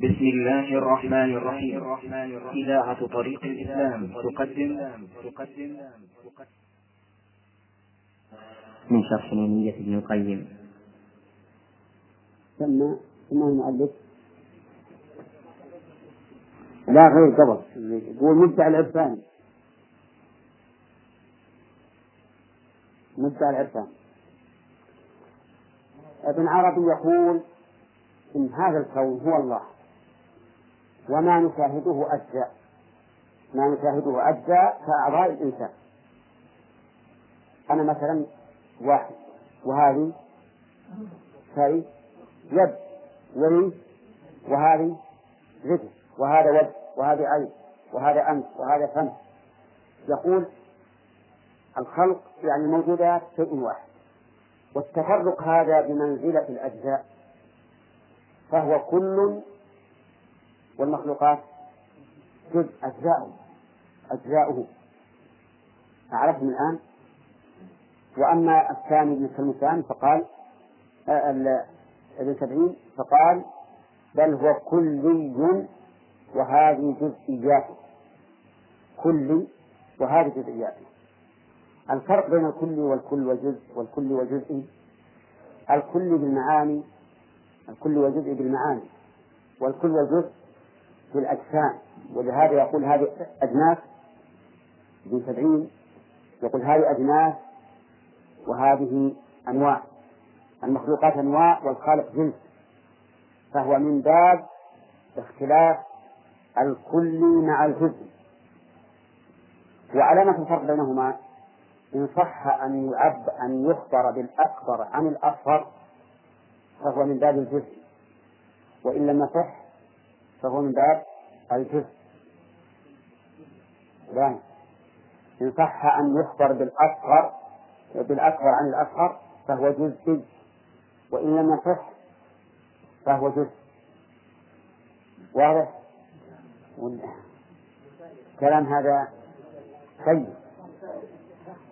بسم الله الرحمن الرحيم. إذاعة طريق الإسلام تقدم. تقدم من شرح نونية ابن القيم. ثم ثم المؤلف. لا غير قبل يقول مبدع العرفان. مبدع العرفان. ابن عربي يقول إن هذا الكون هو الله. وما نشاهده أجزاء ما نشاهده أجزاء كأعضاء الإنسان. أنا مثلا واحد وهذه شيء يد ولي وهذه رجل وهذا وجه وهذه عين وهذا أنف وهذا فم. يقول الخلق يعني الموجودات شيء واحد. والتفرق هذا بمنزلة الأجزاء. فهو كل والمخلوقات جزء أجزاؤه أجزاؤه. أعرفتم الآن؟ وأما الثاني ابن كلمتان فقال آه، ابن سبعين فقال بل هو كلي وهذه جزئياته كلي وهذه جزئياته الفرق بين الكل والكل والجزء والكل والجزء الكل بالمعاني الكل والجزء بالمعاني. والكل والجزء بالأجسام ولهذا يقول هذه أجناس ابن سبعين يقول هذه أجناس وهذه أنواع. المخلوقات أنواع والخالق جنس. فهو من باب اختلاف الكل مع الجزء. وعلامة الفرق بينهما إن صح أن يعب أن يخبر بالأكبر عن الأصغر فهو من باب الجزء. وإن لم يصح فهو من باب الجزء. لا. إن صح أن يخبر بالأصغر بالأكبر عن الأصغر فهو جزء. وإن لم يصح فهو جزء. واضح؟ كلام هذا سيء.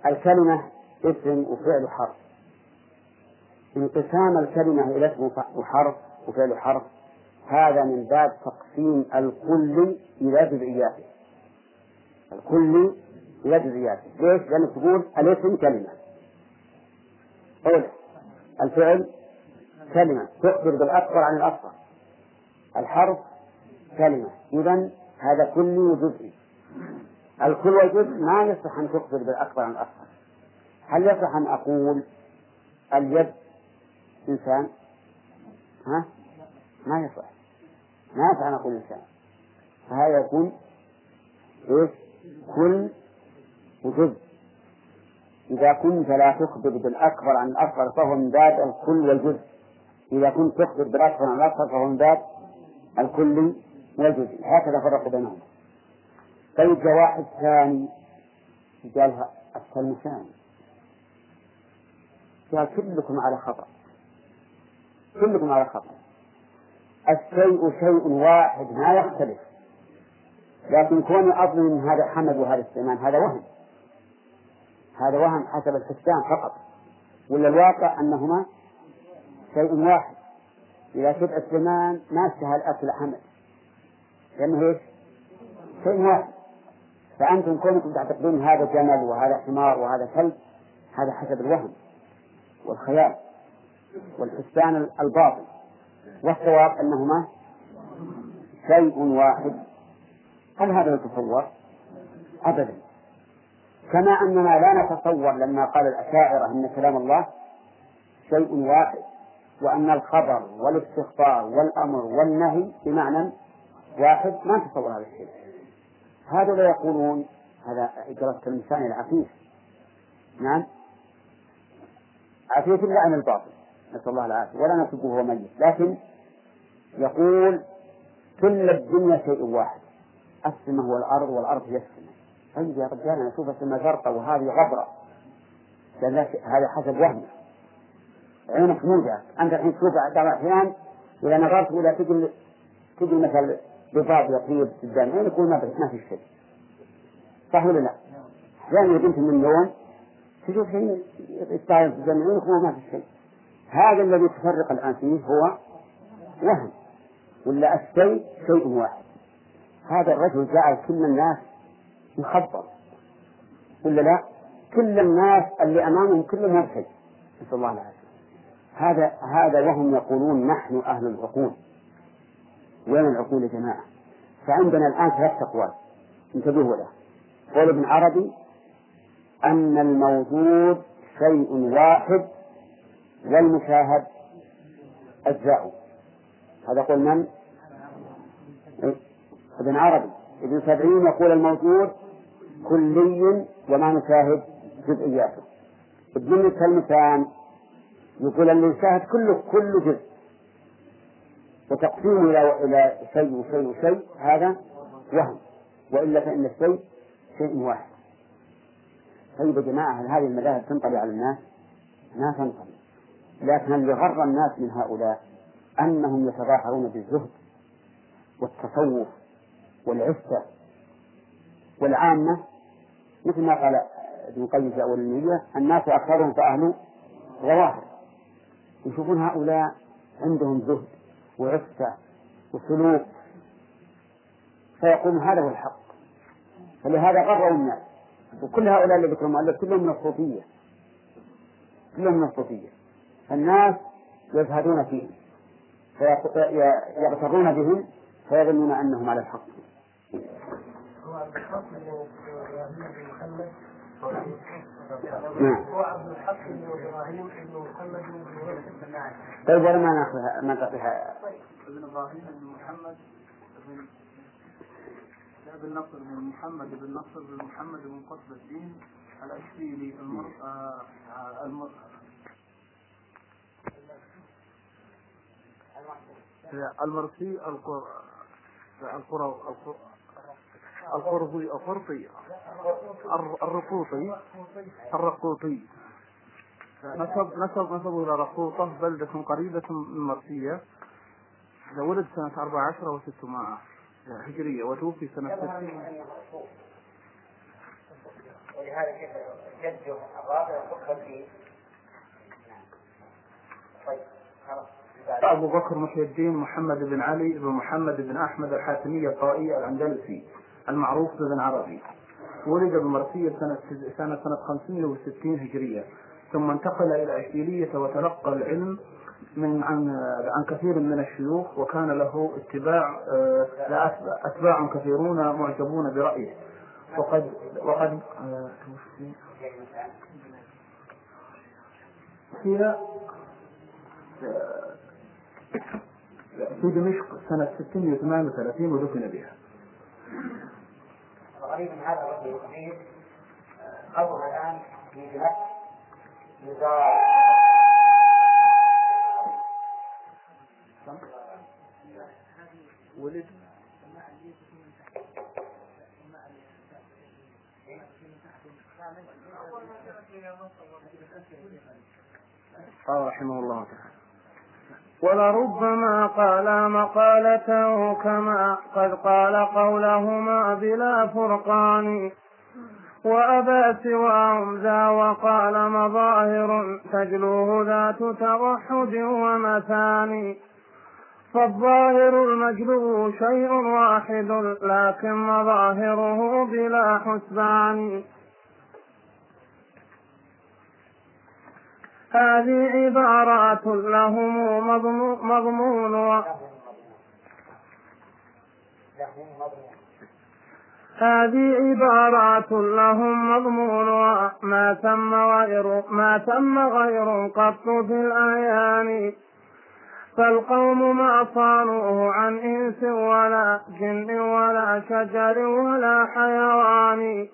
الكلمة اسم وفعل حرف. انقسام الكلمة إلى اسم وحرف وفعل حرف هذا من باب تقسيم الكل إلى جزئياته الكل إلى جزئياته ليش؟ لأنك تقول الاسم كلمة. قول الفعل كلمة. تخبر بالأكبر عن الأصغر. الحرف كلمة. إذا هذا كلي وجزئي الكل والجزء ما يصح أن تخبر بالأكبر عن الأصغر. هل يصح أن أقول اليد إنسان؟ ها؟ ما يصح. ما يصح أن أقول إنسان فهذا يكون إيش؟ كل وجزء. إذا كنت لا تخبر بالأكبر عن الأصغر فهو من باب الكل والجزء. إذا كنت تخبر بالأكبر عن الأصغر فهو من باب الكل والجزء. هكذا فرق بينهم. طيب واحد ثاني قالها التلمسان قال كلكم على خطأ. كلكم على خطأ. الشيء شيء واحد ما يختلف. لكن كوني أظن أن هذا حمد وهذا سليمان هذا وهم. هذا وهم حسب الحسان فقط. ولا الواقع أنهما شيء واحد. إذا شبع سليمان ما اشتهى الأكل حمد لأنه إيش؟ شيء واحد. فأنتم كونكم تعتقدون هذا جمل وهذا حمار وهذا كلب هذا حسب الوهم والخيال والحسان الباطل. والصواب أنهما شيء واحد. هل هذا يتصور؟ أبدا. كما أننا لا نتصور لما قال الأشاعرة أن كلام الله شيء واحد وأن الخبر والاستخبار والأمر والنهي بمعنى واحد ما نتصور هذا الشيء. هذا لا يقولون هذا إجراء الإنسان العفيف. نعم؟ عفيف إلا عن الباطل. نسأل الله العافية. ولا نسبه هو ميت. لكن يقول كل الدنيا شيء واحد. السماء هو الأرض والأرض هي السماء. طيب يا رجال أنا أشوف السماء زرقاء وهذه غبرة. هذا حسب وهمك عينك موجة أنت الحين تشوف بعض الأحيان إذا نظرت إلى تجي تجي مثل بضاد يطير قدام عينك يقول ما في شيء. صح ولا لا؟ أحيانا إذا قمت من النوم تشوف شيء يطاير قدام عينك وما في شيء. هذا الذي تفرق الآن فيه هو وهم ولا الشيء شيء واحد. هذا الرجل جعل كل الناس مخبط ولا لا؟ كل الناس اللي أمامهم كلهم مرتد. نسأل الله العافية. هذا هذا وهم يقولون نحن أهل العقول. وين العقول يا جماعة؟ فعندنا الآن ثلاث أقوال. انتبهوا له قول ابن عربي أن الموجود شيء واحد والمشاهد أجزاء. هذا قول من؟ ابن عربي. ابن سبعين يقول الموجود كلي وما نشاهد جزئياته. ابن الكلمتان يقول اللي يشاهد كله كل جزء. وتقسيمه إلى إلى شيء وشيء وشيء. هذا وهم. وإلا فإن الشيء شيء واحد. طيب يا جماعة هل هذه المذاهب تنطلي على الناس؟ ما تنطلي لكن اللي غر الناس من هؤلاء أنهم يتظاهرون بالزهد والتصوف والعفة والعامة. مثل ما قال ابن القيم في أول النية الناس أكثرهم فأهل ظواهر. يشوفون هؤلاء عندهم زهد وعفة وسلوك فيقولون هذا هو الحق. فلهذا غروا الناس. وكل هؤلاء اللي ذكروا المؤلف كلهم من الصوفية. كلهم من الصوفية. الناس يزهدون فيهم فيغترون بهم فيظنون أنهم على الحق. نعم. طيب ولا ما ناخذها ما تعطيها ابن إبراهيم بن محمد بن نصر بن محمد بن نصر بن محمد بن قطب الدين الاشبيلي المر... آه المر... المرسي القر... القرى القرطي. القرطي الرقوطي. الرقوطي. نسب نسب نسبه إلى رقوطة بلدة قريبة من المرسية ولد سنة أربع عشر وستمائة هجرية وتوفي سنة ستين ولهذا جده الرابع فيه طيب خلاص أبو بكر محي الدين محمد بن علي بن محمد بن أحمد الحاتمي الطائي الأندلسي المعروف بابن عربي. ولد بمرسية سنة سنة سنة 560 هجرية. ثم انتقل إلى إشبيلية وتلقى العلم من عن عن كثير من الشيوخ وكان له اتباع أتباع كثيرون معجبون برأيه. وقد وقد هي في دمشق سنة 638 ودفن بها. الغريب من هذا الرجل الوحيد قبر الآن في دمشق يزار ولد قال رحمه الله تعالى ولربما قال مقالته كما قد قال قولهما بلا فرقان. وأبى سواهم ذا وقال مظاهر تجلوه ذات توحد ومثاني فالظاهر المجلو شيء واحد لكن مظاهره بلا حسبان. هذه عبارات لهم مضمون و... هذه عبارات لهم مضمون ما تم غير ما تم غير قط في الأعيان. فالقوم ما صانوه عن إنس ولا جن ولا شجر ولا حيوان.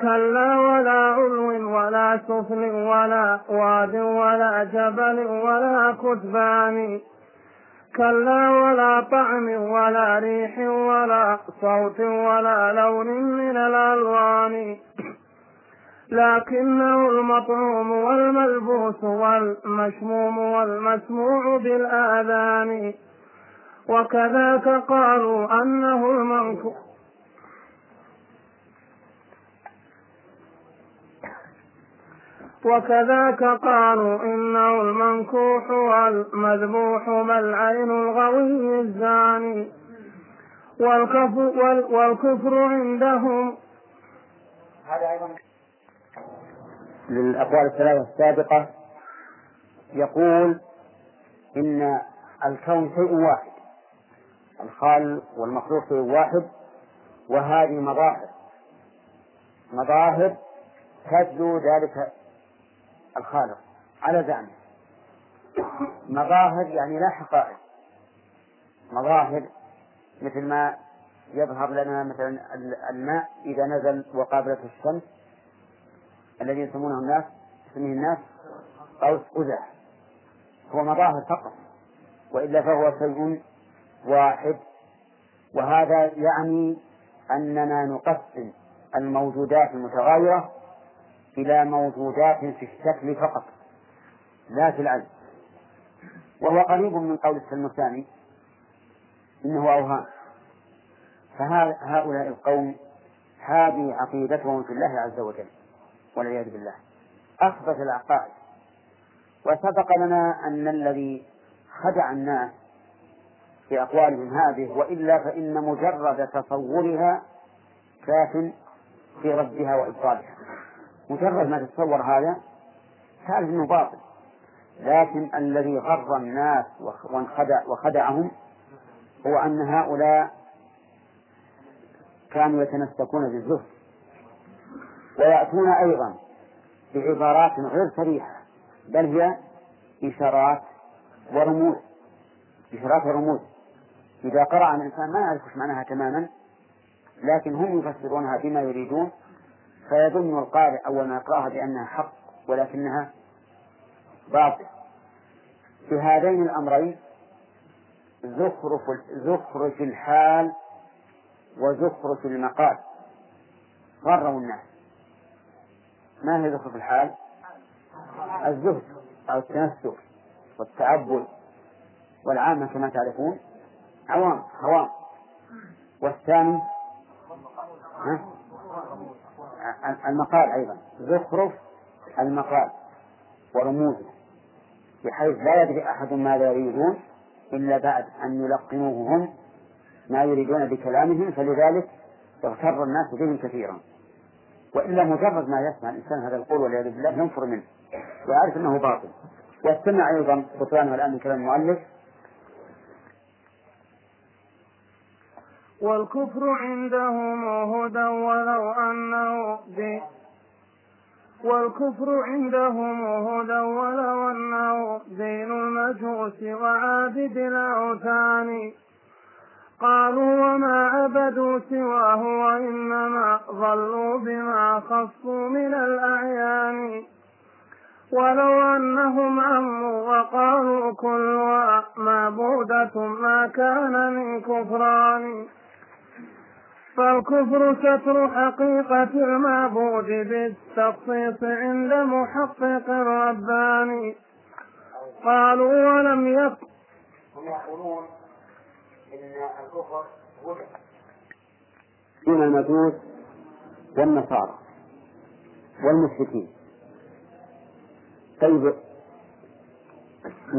كلا ولا علو ولا سفل ولا واد ولا جبل ولا كتبان كلا ولا طعم ولا ريح ولا صوت ولا لون من الألوان. لكنه المطعوم والملبوس والمشموم والمسموع بالآذان. وكذاك قالوا أنه المنكور وكذاك قالوا إنه المنكوح والمذبوح ما العين الغوي الزاني. والكفر, والكفر عندهم. هذا أيضا. للأقوال الثلاثة السابقة يقول إن الكون شيء واحد الخالق والمخلوق شيء واحد وهذه مظاهر. مظاهر تتلو ذلك الخالق على زعمه. مظاهر يعني لا حقائق. مظاهر مثل ما يظهر لنا مثلا الماء إذا نزل وقابلته الشمس الذي يسمونه الناس يسميه الناس قوس قزح هو مظاهر فقط وإلا فهو شيء واحد. وهذا يعني أننا نقسم الموجودات المتغايرة إلى موجودات في الشكل فقط لا في العدد وهو قريب من قول الثاني إنه أوهام. فهؤلاء القوم هذه عقيدتهم في الله عز وجل والعياذ بالله. أخبث العقائد. وسبق لنا أن الذي خدع الناس في أقوالهم هذه وإلا فإن مجرد تصورها كاف في ردها وإبطالها. مجرد ما تتصور هذا تعرف أنه باطل. لكن الذي غر الناس وانخدع وخدعهم هو أن هؤلاء كانوا يتمسكون بالزهد ويأتون أيضا بعبارات غير صريحة بل هي إشارات ورموز. إشارات ورموز. إذا قرأ الإنسان ما يعرف معناها تماما لكن هم يفسرونها بما يريدون. فيظن القارئ أول ما يقرأها بأنها حق ولكنها باطل. في هذين الأمرين زخرف زخرف الحال وزخرف المقال. غروا الناس. ما هي زخرف الحال؟ الزهد أو التنسك والتعبد والعامة كما تعرفون. عوام هوام والثاني المقال أيضا. زخرف المقال ورموزه بحيث لا يدري أحد ماذا يريدون إلا بعد أن يلقنوه هم ما يريدون بكلامهم فلذلك اغتر الناس بهم كثيرا. وإلا مجرد ما يسمع الإنسان هذا القول والعياذ بالله ينفر منه ويعرف أنه باطل. واستمع أيضا بطلانه الآن من كلام المؤلف والكفر عندهم هدى ولو أنه والكفر عندهم هدى ولو أنه دين المجوس وعابد الأوثان قالوا وما عبدوا سواه وإنما ضلوا بما خصوا من الأعيان. ولو أنهم عموا وقالوا كلها معبودة ما كان من كفران. فالكفر ستر حقيقة المعبود بالتخصيص عند محقق رباني قالوا ولم يكن هم يقولون إن الكفر هدى دون المجوس والنصارى والمشركين. طيب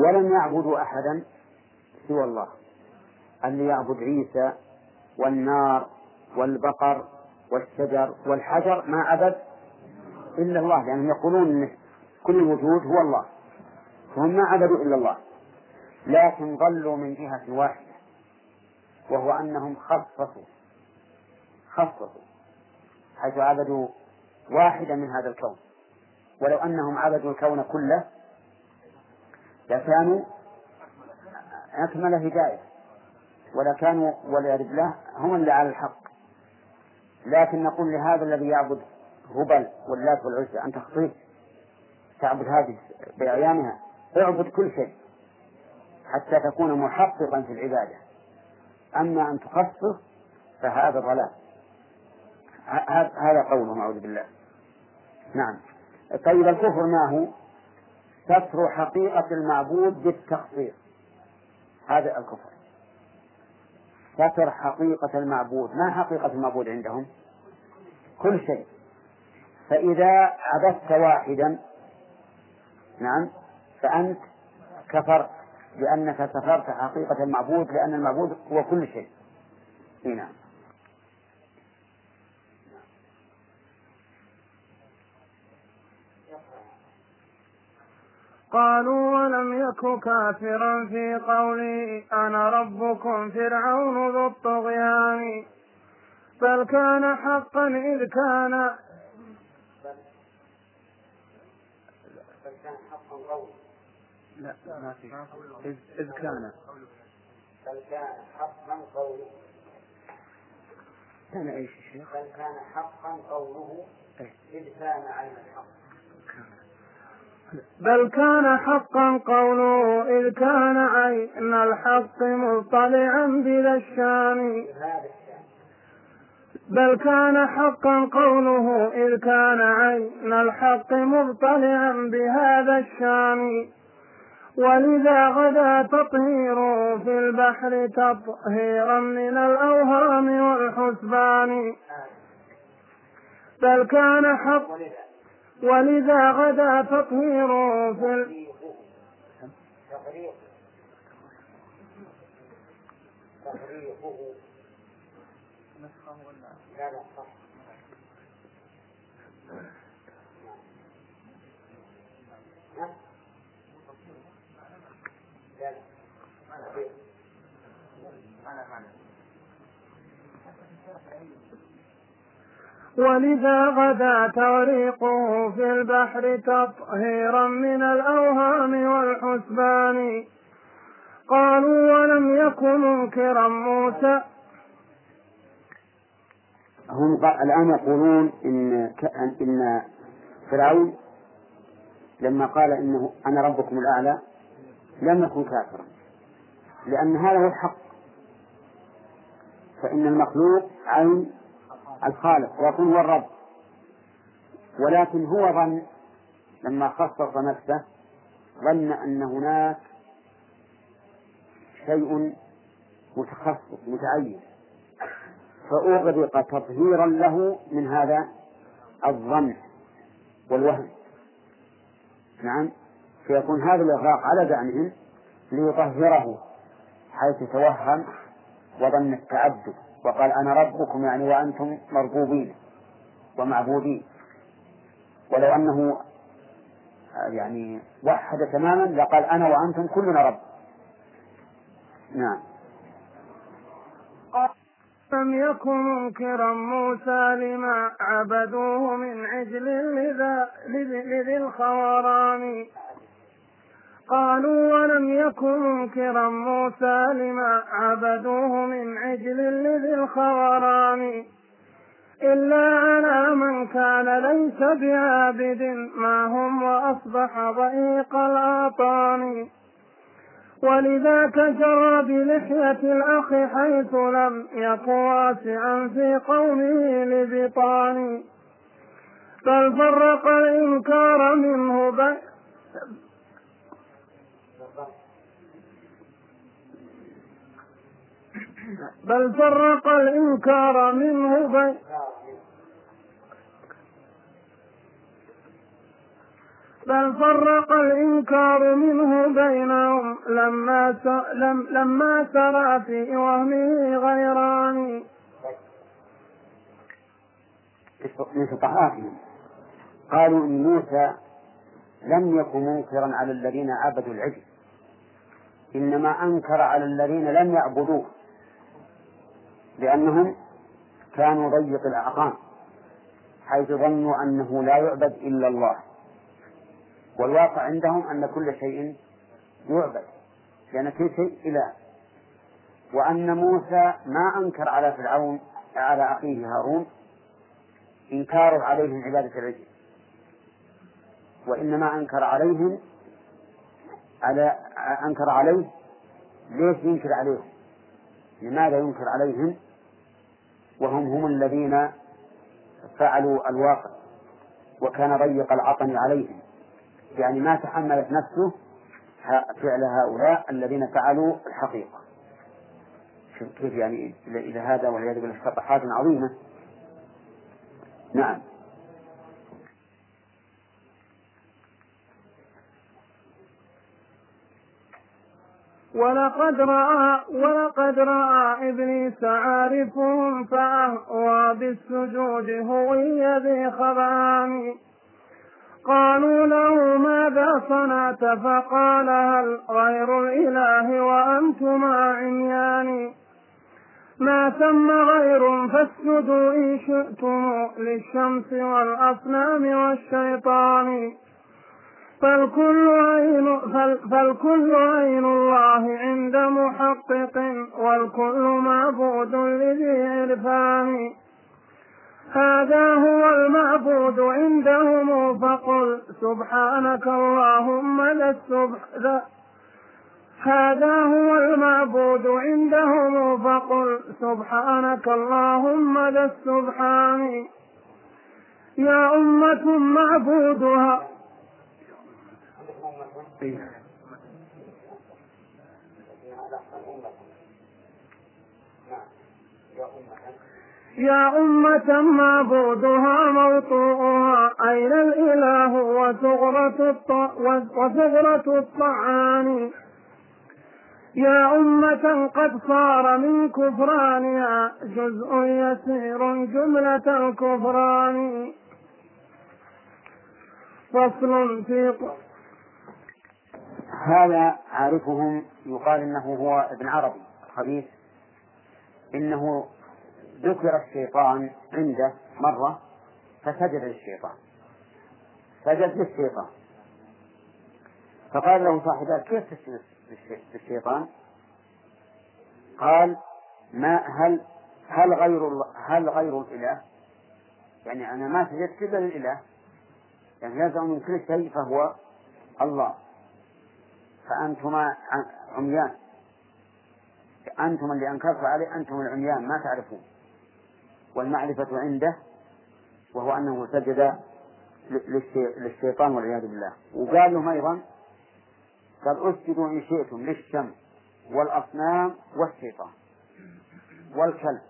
ولم يعبدوا أحدا سوى الله اللي يعبد عيسى والنار والبقر والشجر والحجر ما عبد إلا الله لأنهم يقولون أن كل الوجود هو الله فهم ما عبدوا إلا الله لكن ضلوا من جهة واحدة وهو أنهم خصصوا خصصوا حيث عبدوا واحدا من هذا الكون ولو أنهم عبدوا الكون كله لكانوا أكمل هداية ولكانوا والعياذ بالله هم اللي على الحق. لكن نقول لهذا الذي يعبد هبل واللات والعزى أنت خطيب. تعبد هذه بأعيانها. اعبد كل شيء حتى تكون محققا في العبادة. أما أن تخصص فهذا ضلال. هذا قولهم أعوذ بالله. نعم. طيب الكفر ما هو؟ ستر حقيقة المعبود بالتخصيص. هذا الكفر. ستر حقيقة المعبود. ما حقيقة المعبود عندهم؟ كل شيء. فإذا عبدت واحدا نعم فأنت كفرت لأنك كفرت حقيقة المعبود لأن المعبود هو كل شيء. نعم. قالوا ولم يك كافرا في قوله أنا ربكم فرعون ذو الطغيان. بل كان حقا إذ كان. لا ما في إذ, إذ كان بل كان حقا قوله كان إيش يا شيخ؟ بل كان حقا قوله إذ كان عين الحق. بل كان حقا قوله إذ كان عين الحق مطلعا هذا الشان بل كان حقا قوله إذ كان عين الحق مطلعا بهذا الشان ولذا غدا تطهيره في البحر تطهيرا من الأوهام والحسبان. بل كان حق ولذا غدا تطهيره في ال... تغريق تغريقه لا لا صح. ولذا غدا تغريقه في البحر تطهيرا من الأوهام والحسبان. قالوا ولم يكن منكرا موسى. هم الآن يقولون إن إن فرعون لما قال إنه أنا ربكم الأعلى لم يكن كافرا. لأن هذا هو الحق. فإن المخلوق عين الخالق ويكون هو الرب. ولكن هو ظن لما خصص نفسه ظن أن هناك شيء متخصص متعين. فأغرق تطهيرا له من هذا الظن والوهم. نعم. فيكون هذا الإغراق على زعمهم ليطهره حيث توهم وظن التعبد وقال أنا ربكم يعني وأنتم مربوبين ومعبودين. ولو أنه يعني وحد تماما لقال أنا وأنتم كلنا رب. نعم. لم يكن منكرا موسى لما عبدوه من عجل لذي الخوران قالوا ولم يكن منكرا موسى لما عبدوه من عجل لذي الخوران إلا على من كان ليس بعابد ما هم وأصبح ضيق الأعطان ولذاك جرى بلحية الأخ حيث لم يك واسعا في قومه لبطان. بل فرق الإنكار منه بل فرق الإنكار منه بين بل فرق الإنكار منه بينهم لما. لم... لما سرى في وهمه غيران. من فقهائهم قالوا إن موسى لم يكن منكرا على الذين عبدوا العجل. إنما أنكر على الذين لم يعبدوه. لأنهم كانوا ضيق الأعقام حيث ظنوا أنه لا يعبد إلا الله والواقع عندهم أن كل شيء يعبد لأن كل شيء إله وأن موسى ما أنكر على فرعون على أخيه هارون إنكاره عليهم عبادة العجل وإنما أنكر عليهم على أنكر عليه ليش ينكر عليهم؟ لماذا ينكر عليهم وهم هم الذين فعلوا الواقع وكان ضيق العطن عليهم يعني ما تحملت نفسه فعل هؤلاء الذين فعلوا الحقيقة. شوف كيف يعني إلى هذا والعياذ بالله عظيمة. نعم. ولقد رأى ولقد رأى إبليس عارفهم فأهوى بالسجود هوي ذي خبان قالوا له ماذا صنعت؟ فقال هل غير الإله وأنتما عميان؟ ما ثم غير فاسجدوا إن شئتم للشمس والأصنام والشيطان. فالكل عين فالكل عين الله عند محقق والكل معبود لذي عرفان. هذا هو المعبود عندهم فقل سبحانك اللهم ذا السبح هذا هو المعبود عندهم فقل سبحانك اللهم ذا السبحان. يا أمة معبودها يا أمة معبودها موطوءها أين الإله وثغرة وثغرة الطعان يا أمة قد صار من كفرانها جزء يسير جملة الكفران. فصل في هذا عارفهم يقال إنه هو ابن عربي خبيث إنه ذكر الشيطان عنده مرة فسجد للشيطان سجد للشيطان فقال له صاحبه كيف تسجد للشيطان؟ قال ما هل هل غير هل غير الإله؟ يعني أنا ما سجدت إلا للإله يعني يزعم من كل شيء فهو الله فأنتما عميان. أنتم اللي أنكرت عليه أنتم العميان ما تعرفون. والمعرفة عنده وهو أنه سجد للشيطان والعياذ بالله. وقال لهم أيضا قال أسجدوا إن شئتم للشمس والأصنام والشيطان والكلب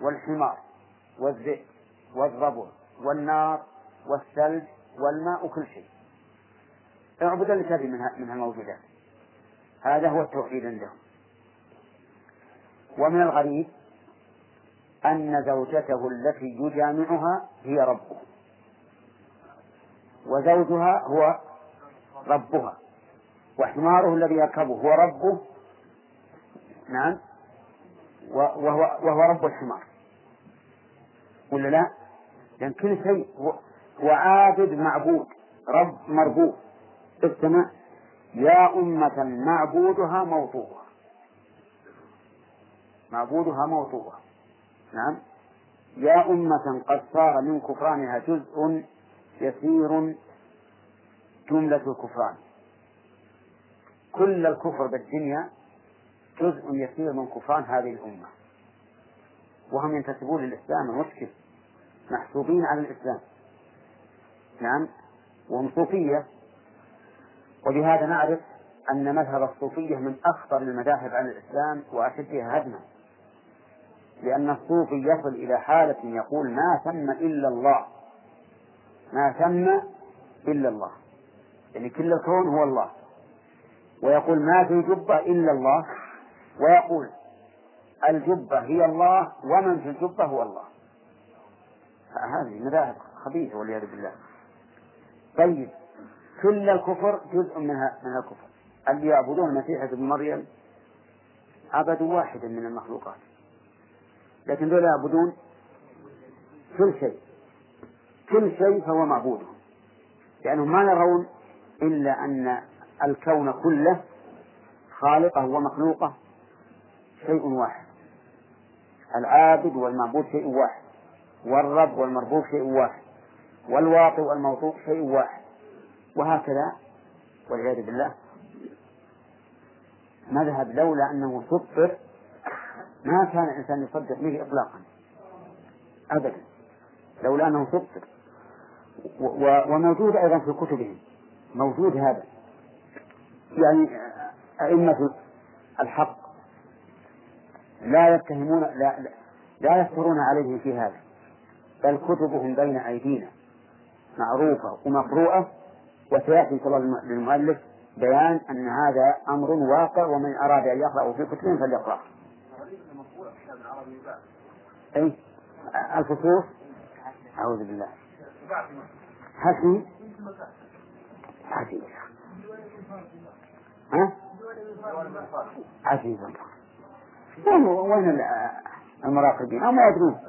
والحمار والذئب والضبع والنار والثلج والماء وكل شيء. اعبد اللي تبي من من الموجودات. هذا هو التوحيد عندهم. ومن الغريب أن زوجته التي يجامعها هي ربه وزوجها هو ربها. وحماره الذي يركبه هو ربه. نعم. وهو, وهو رب الحمار. ولا لا؟ لأن كل شيء هو عابد معبود رب مربوب. السماء يا أمة معبودها موضوعها معبودها موضوعها نعم. يا أمة قد صار من كفرانها جزء يسير جملة الكفران. كل الكفر بالدنيا جزء يسير من كفران هذه الأمة. وهم ينتسبون للإسلام المشكل. محسوبين على الإسلام. نعم. وهم صوفية وبهذا نعرف أن مذهب الصوفية من أخطر المذاهب على الإسلام وأشدها هدما. لأن الصوفي يصل إلى حالة يقول ما ثم إلا الله. ما ثم إلا الله. يعني كل الكون هو الله. ويقول ما في جبة إلا الله. ويقول الجبة هي الله ومن في الجبة هو الله. هذه مذاهب خبيثة والعياذ بالله. طيب. كل الكفر جزء منها من الكفر. اللي يعبدون المسيح ابن مريم عبدوا واحدا من المخلوقات. لكن دول يعبدون كل شيء. كل شيء فهو معبودهم. لأنهم ما يرون إلا أن الكون كله خالقه ومخلوقه شيء واحد. العابد والمعبود شيء واحد. والرب والمربوب شيء واحد. والواطئ والموطوء شيء واحد. وهكذا والعياذ بالله. مذهب لولا أنه سطر ما كان الإنسان يصدق به إطلاقا. أبدا. لولا أنه سطر. وموجود أيضا في كتبهم. موجود هذا. يعني أئمة الحق لا يتهمون لا لا يفترون عليهم في هذا. بل كتبهم بين أيدينا. معروفة ومقروءة. وسيأتي إن شاء الله للمؤلف بيان أن هذا أمر واقع ومن أراد أن يقرأ في كتب فليقرأ. أي الفصوص أعوذ بالله. حسن حسن ها؟ وين وين المراقبين؟ أو ما يدرون.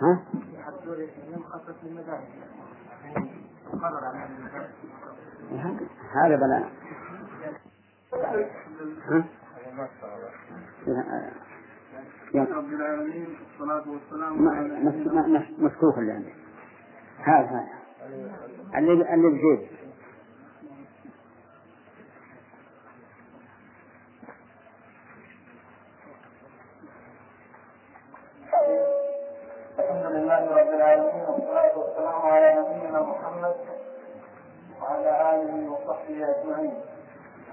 ها؟ هذا بلاء رب العالمين والصلاة والسلام على مفتوح اللي عندك هذا هذا. اللي اللي بجيبه. لله رب العالمين والصلاة والسلام على نبينا محمد وعلى آله وصحبه أجمعين.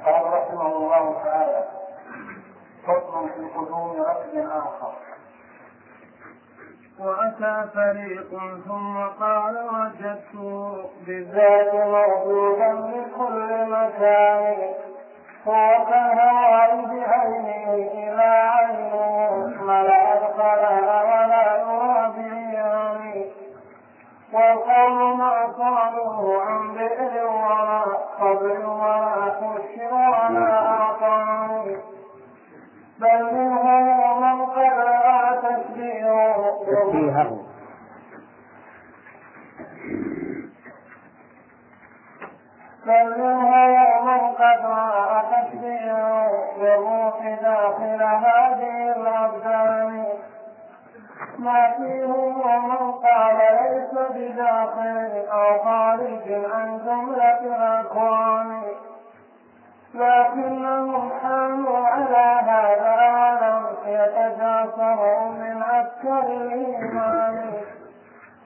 قال رحمه الله تعالى فصل في قدوم ركب آخر. وأتى فريق ثم قال وجدت بالذات موجودا من كل مكان. هو كالهواء بعينه إلى عينه ملأ الخلاء ولا ما قالوه عن بئر ولا قبر ولا خش ولا أعطاني بل منهم من قد رأى تشبيهه تشبيهه بل منهم من قد رأى تشبيهه بالروح داخل هذه الأبدان ما فيهم ومن قال ليس بداخل أو خارج عن جملة الأكوان لكنهم حاموا على هذا ولم يتجاسروا من أكثر الإيمان.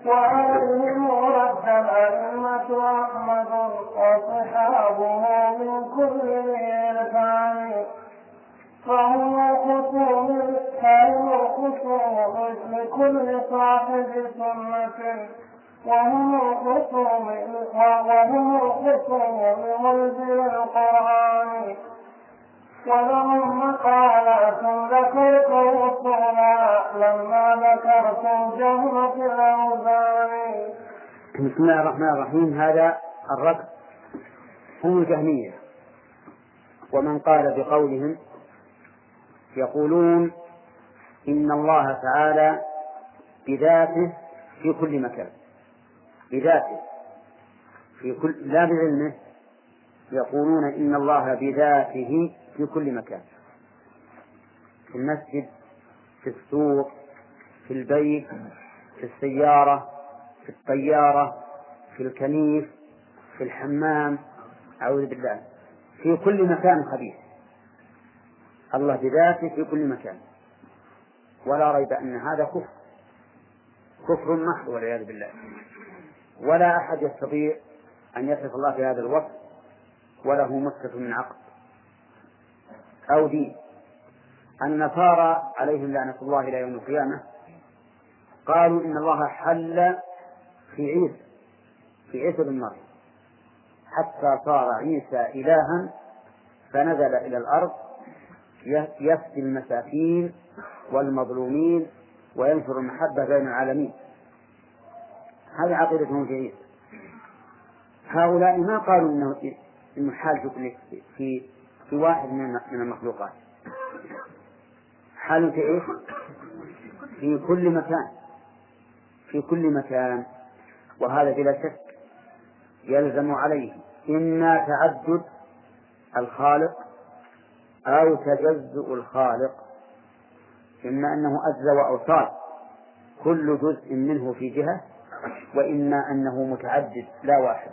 وعليهم رد الأئمة أحمد وصحابه من كل إرفان فهم خصوم فهم خصوم لكل صاحب سنة وهم الخصوم وهم الخصوم لمنزل القرآن ولهم مقالات ذكرت وصولا لما ذكرت في الأوزان بسم الله الرحمن الرحيم. هذا الركب هم الجهمية ومن قال بقولهم يقولون إن الله تعالى بذاته في كل مكان. بذاته. في كل لا بعلمه يقولون إن الله بذاته في كل مكان. في المسجد في السوق في البيت في السيارة في الطيارة في الكنيس في الحمام. أعوذ بالله. في كل مكان خبيث. الله بذاته في كل مكان. ولا ريب أن هذا كفر. كفر محض والعياذ بالله. ولا أحد يستطيع أن يصف الله في هذا الوصف وله مسكة من عقل أو دين. النصارى عليهم لعنة الله إلى يوم القيامة قالوا إن الله حل في عيسى في عيسى بن مريم. حتى صار عيسى إلها فنزل إلى الأرض يفدي المساكين والمظلومين وينشر المحبة بين العالمين. هذه عقيدتهم في عيسى هؤلاء ما قالوا إنه إنه حال في في في واحد من المخلوقات. حال في إيش؟ في كل مكان. في كل مكان. وهذا بلا شك يلزم عليه إما تعدد الخالق أو تجزؤ الخالق إما أنه أجزى أو صار كل جزء منه في جهة وإما أنه متعدد لا واحد.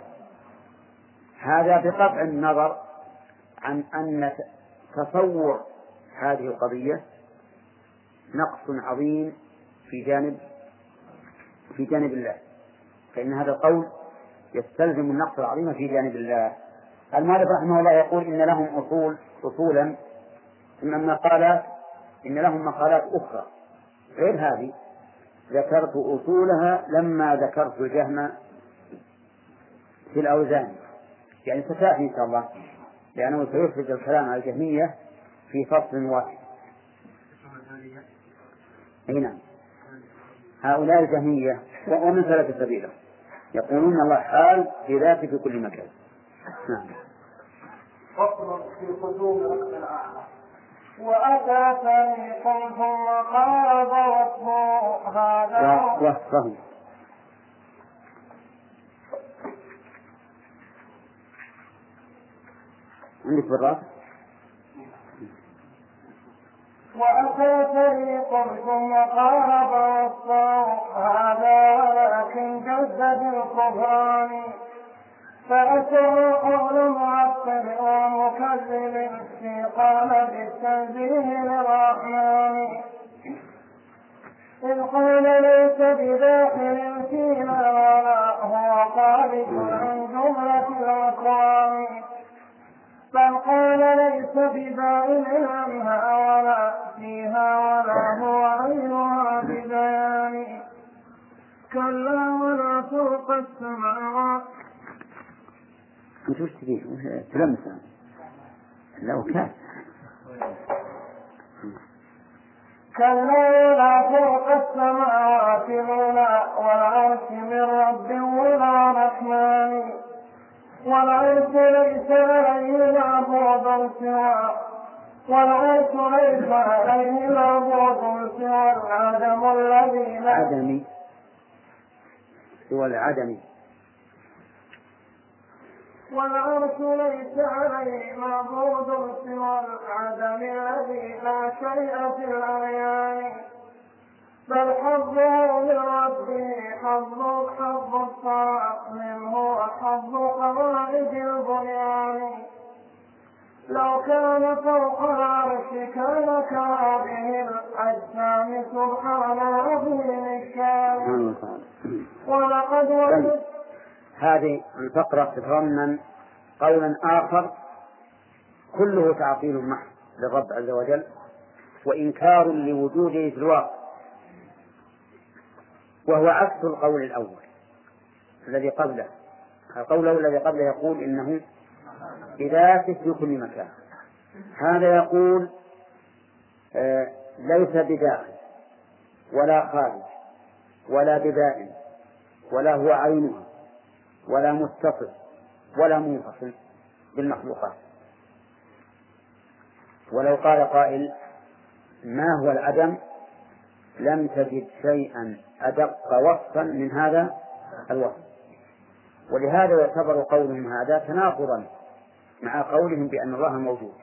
هذا بقطع النظر عن أن تصور هذه القضية نقص عظيم في جانب في جانب الله. فإن هذا القول يستلزم النقص العظيم في جانب الله. المؤلف رحمه الله يقول إن لهم أصول أصولا من مقالات إن لهم مقالات أخرى. غير هذه ذكرت أصولها لما ذكرت الجهم في الأوزان. يعني ستأتي إن شاء الله لأنه سيخرج الكلام على الجهمية في فصل واحد. أي نعم. هؤلاء الجهمية ومن ثلاثة سبيلة يقولون الله حال في ذاته في كل مكان. نعم. فصل في قدوم ركب الأعلى وأتى فريق ثم قال وصفه هذا. وصفه عندك بالراس؟ وأتى فريق ثم قارب وصاه هذا ولكن جد بالكفران فأتى قول معطل ومكذب قال بالتنزيه للرحمن. إذ قال ليس بداخل فينا ولا هو خارج عن جملة الأكوان بل قال ليس ببائن عنها ولا فيها ولا هو عينها ببيان. كلا ولا فوق السماوات. انت وش تبيه؟ تلمس لا وكاس كلا ولا فوق السماوات ولا والعرش من رب ولا رحمن. والعرش ليس عليه معبود سوى والعرش ليس عليه معبود سوى العدم الذي لا عدمي سوى العدم والعرش ليس عليه معبود سوى العدم الذي لا شيء في الأعيان. بل حظه من ربه حظ حظ الصلاة منه وحظ قواعد البنيان. لو كان فوق العرش كان كهذه الأجسام سبحان عظيم الشان ولقد وجد هذه الفقرة تتضمن قولا آخر كله تعطيل محض للرب عز وجل وإنكار لوجوده في الواقع وهو عكس القول الأول الذي قبله. قوله الذي قبله يقول إنه بذاته في كل مكان. هذا يقول آه ليس بداخل ولا خارج ولا ببائن ولا هو عينها. ولا متصل ولا منفصل بالمخلوقات. ولو قال قائل ما هو العدم؟ لم تجد شيئا أدق وصفا من هذا الوصف. ولهذا يعتبر قولهم هذا تناقضا مع قولهم بأن الله موجود.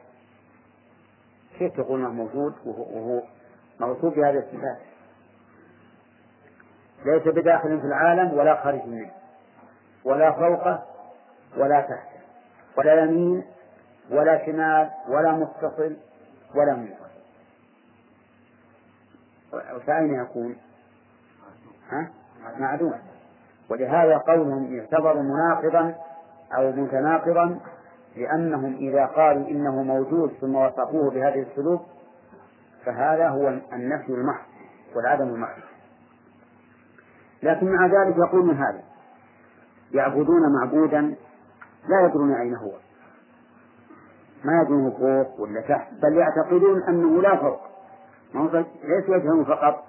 كيف تقول إنه موجود؟ وهو موصوف بهذه الصفات ليس بداخل في العالم ولا خارج منه. ولا فوقه ولا تحته ولا يمين ولا شمال ولا متصل ولا منفصل فأين يكون؟ ها؟ معدوم ولهذا قولهم يعتبر مناقضا أو متناقضا لأنهم إذا قالوا إنه موجود ثم وصفوه بهذه السلوك فهذا هو النفي المحض والعدم المحض لكن مع ذلك يقولون هذا يعبدون معبودا لا يدرون أين هو. ما يدرونه فوق ولا تحت بل يعتقدون أنه لا فوق. ليس يفهم فقط.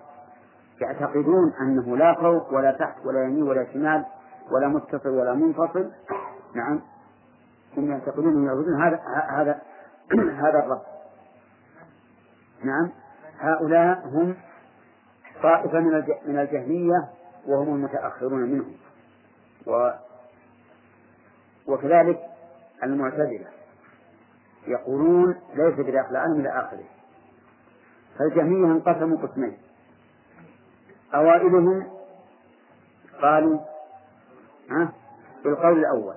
يعتقدون أنه لا فوق ولا تحت ولا يمين ولا شمال ولا متصل ولا منفصل. نعم. هم يعتقدون أنهم يعبدون. هذا هذا هذا الرب. نعم. هؤلاء هم طائفة من من الجهمية وهم المتأخرون منهم. و وكذلك المعتزلة يقولون ليس بداخل العالم إلى آخره. فالجهمية انقسموا قسمين؟ أوائلهم قالوا ها بالقول الأول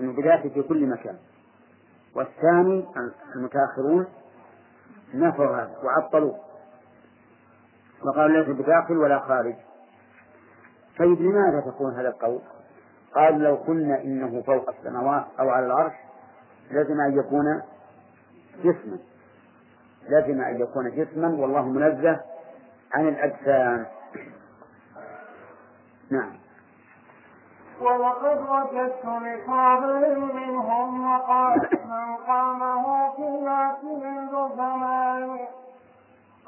أنه بذاته في كل مكان. والثاني المتأخرون نفوا هذا وعطلوه. وقالوا ليس بداخل ولا خارج. طيب لماذا تكون هذا القول؟ قال لو قلنا إنه فوق السماوات أو على العرش لازم أن يكون جسما. لازم أن يكون جسما والله منزه عن الأجسام. نعم. ولقد وجدت لقابل منهم وقال من قامه في منذ زمان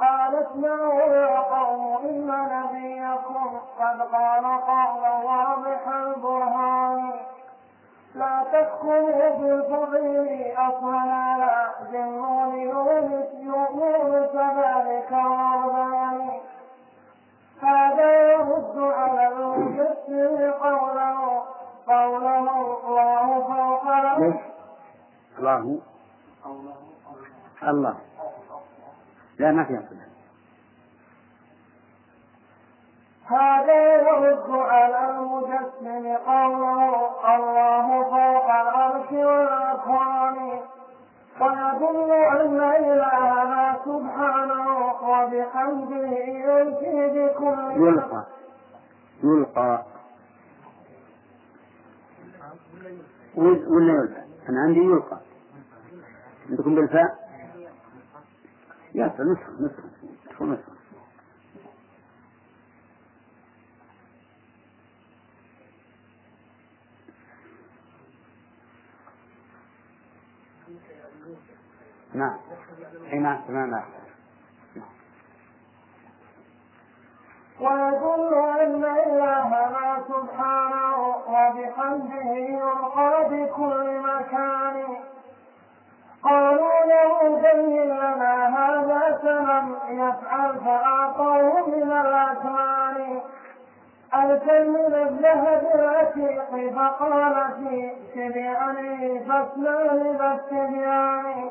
قالت له يا قوم إن نبيكم قد قال قولا واضح البرهان. لا تدخلوا بالفضيل أصلا لا جنون يونس يونس ذلك الرهبان هذا يرد على المجسم قوله قوله الله فوق؟ الله. الله. لا ما في أصلا هذا يرد على المجسم قوله الله فوق العرش والأكوان. ويدل أن إلهنا سبحانه وبحمده يلقي بكل يلقى. يلقى. ولا ولا يلقى. أنا عندي يلقى. عندكم بالفاء؟ ياسر نسخة نسخة نسخة نسخة. نعم. حين تمام ويدل أن إلهنا سبحانه وبحمده يلقى بكل مكان قالوا له بين لنا هذا سلم يفعل فأعطوه من الأثمان ألقى من الذهب العتيق فقال في شبعني فاسمع لذا التبيان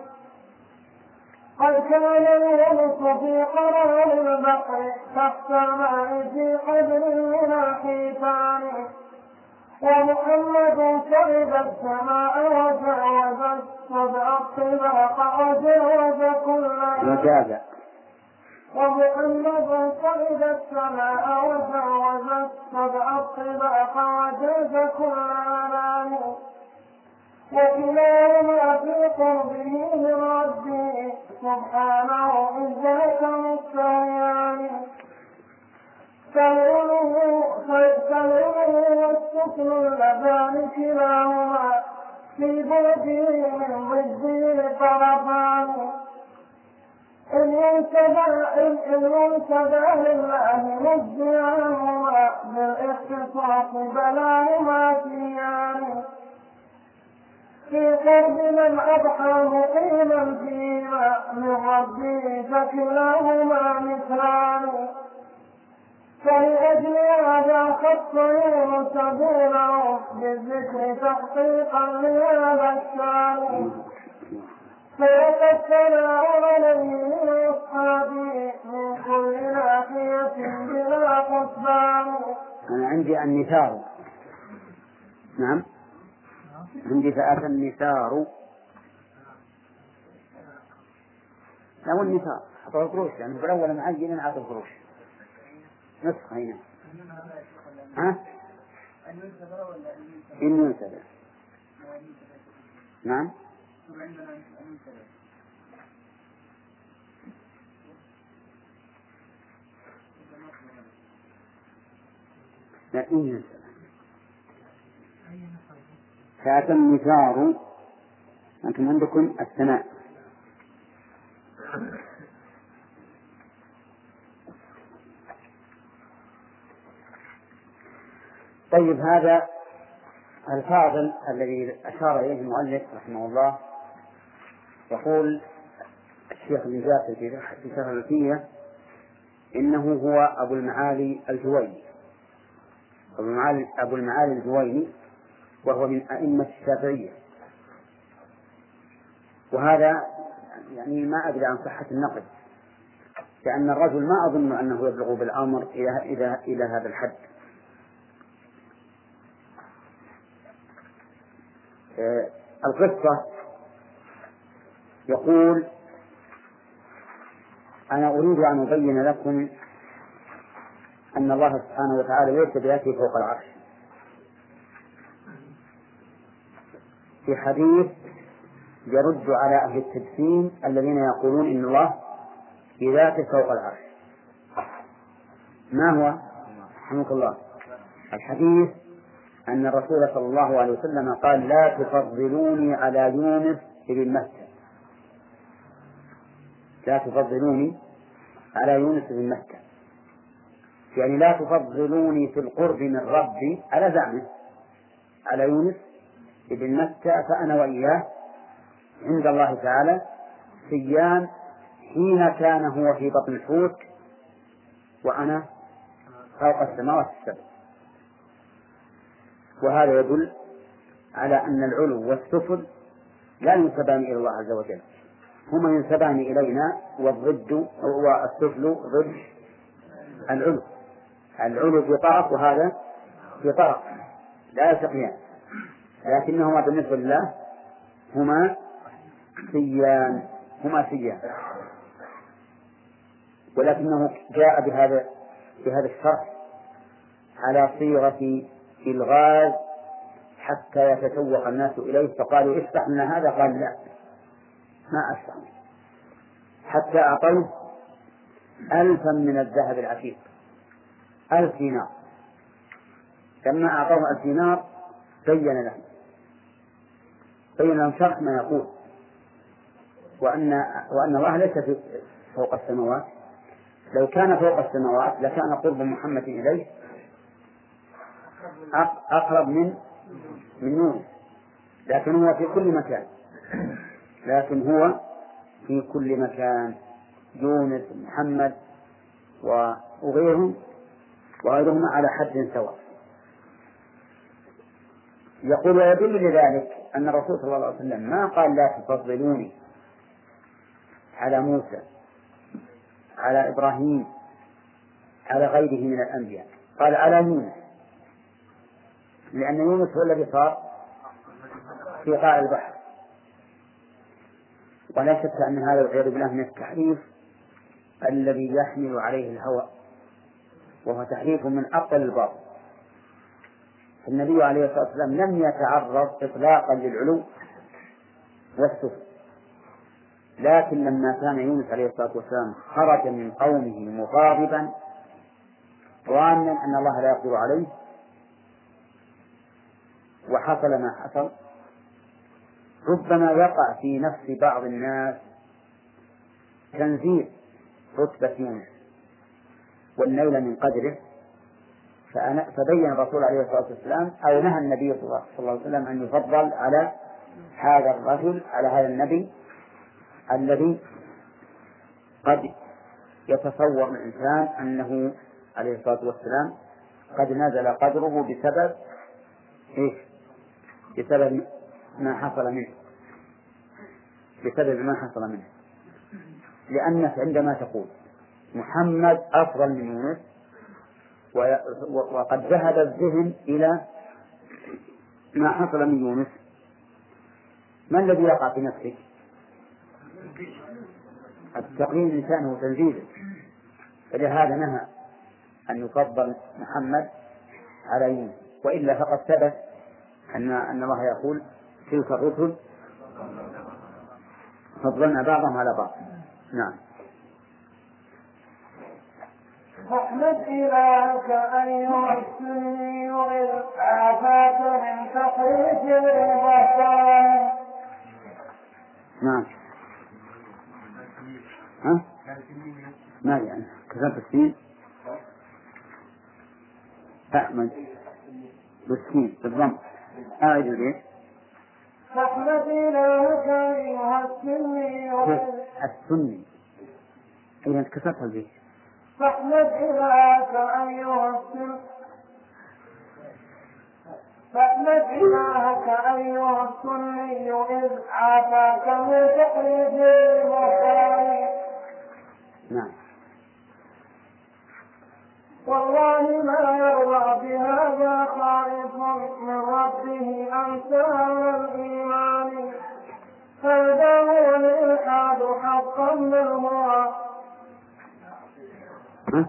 قد كان يونس في قرار البحر تحت الماء في قدر من الحيتان. ومحمد صعد السماء وجاوز السبع الطباق وجاوز كل وجاز ومحمد صعد السماء وجاوز السبع الطباق وجاز كل آلام وكلاهما في قربه من ربه سبحانه إذ ذاك مستويان فالعلو والسكن اللذان كلاهما في بعده من ضده طرفان إن ينتبه لله مجدعهما بالاختصاص بلاهما فيان في قرب من أضحى مقيما فيما من ربه فكلاهما مثلان. فلأجل هذا خص يونس دونه بالذكر تحقيقا لهذا الشان فوق الثناء عليه من أصحابه من كل ناحية بلا حسبان أنا عندي النثار. نعم. عندي فأتى النثار. لا هو النثار. حطوا القروش يعني في الأول معين عطوا القروش. نسخة هنا. ها؟ إن ينسب نعم. لا إن ينسب فأتى النثار أنتم عندكم الثناء. طيب هذا الفاضل الذي أشار إليه المؤلف رحمه الله. يقول الشيخ ابن جاسر في شرح الألفية إنه هو أبو المعالي الجويني. أبو المعالي أبو المعالي الجويني وهو من أئمة الشافعية. وهذا يعني ما أدري عن صحة النقل لأن الرجل ما أظن أنه يبلغ بالأمر إلى إلى إلى هذا الحد. القصة يقول أنا أريد أن أبين لكم أن الله سبحانه وتعالى ليس بذاته فوق العرش. في حديث يرد على أهل التجسيم الذين يقولون إن الله بذاته فوق العرش. ما هو؟ رحمك الله. الحديث أن الرسول صلى الله عليه وسلم قال لا تفضلوني على يونس بن متى لا تفضلوني على يونس بن متى يعني لا تفضلوني في القرب من ربي على زعمه. على يونس بن متى فأنا وإياه عند الله تعالى سيان حين كان هو في بطن الحوت وأنا فوق السماوات السبع. وهذا يدل على أن العلو والسفل لا ينسبان إلى الله عز وجل. هما ينسبان إلينا والضد والسفل ضد العلو. العلو في طرف وهذا في طرف لا يلتقيان لكنهما بالنسبة لله هما سيان هما سيان. ولكنه جاء بهذا بهذا الشرح على صيغة إلغاز حتى يتشوق الناس إليه فقالوا افتح لنا هذا؟ قال لا ما أفتح. حتى أعطوه ألفا من الذهب العتيق ألف دينار. لما أعطوه ألف دينار بين لهم بين لهم شرح ما يقول. وأن وأن الله ليس فوق السماوات. لو كان فوق السماوات لكان قرب محمد إليه. أقرب من من نور لكن هو في كل مكان. لكن هو في كل مكان. يونس محمد وغيرهم وغيرهما على حد سواء. يقول ويدل لذلك أن الرسول صلى الله عليه وسلم ما قال لا تفضلوني على موسى على إبراهيم على غيره من الأنبياء. قال على يونس لأن يونس هو الذي صار في قاع البحر. ولا شك أن هذا والعياذ بالله من التحريف الذي يحمل عليه الهوى وهو تحريف من أقل الباطل. النبي عليه الصلاة والسلام لم يتعرض إطلاقا للعلو والسفل لكن لما كان يونس عليه الصلاة والسلام خرج من قومه مغاضبا ظانا أن الله لا يقدر عليه وحصل ما حصل ربما يقع في نفس بعض الناس تنزيل رتبة يونس والنيل من قدره فبين الرسول عليه الصلاة والسلام أو نهى النبي صلى الله عليه وسلم أن يفضل على هذا الرجل على هذا النبي الذي قد يتصور الإنسان أنه عليه الصلاة والسلام قد نزل قدره بسبب إيش؟ بسبب ما حصل منه. بسبب ما حصل منه. لأنك عندما تقول محمد أفضل من يونس وقد ذهب الذهن إلى ما حصل من يونس ما الذي يقع في نفسك؟ الإنسان هو تنزيله فلهذا نهى أن يفضل محمد على يونس. وإلا فقد ثبت أن أن الله يقول تلك الرسل فضلنا بعضهم على بعض. نعم. فاحمد إلهك أيها السني عافاك من تقييد البصر نعم. ها؟ ما يعني كتبت السين؟ أحمد بالسين بالضم. أعد البيت فاحمد إلهك أيها السني السني. إذا كسرتها البيت فاحمد إلهك أيها السني. فاحمد إلهك أيها السني إذ عافاك من تقليد المختار نعم. والله ما يرضى بهذا خائف من ربه أمثال الإيمان هذا هو الإلحاد حقا ها؟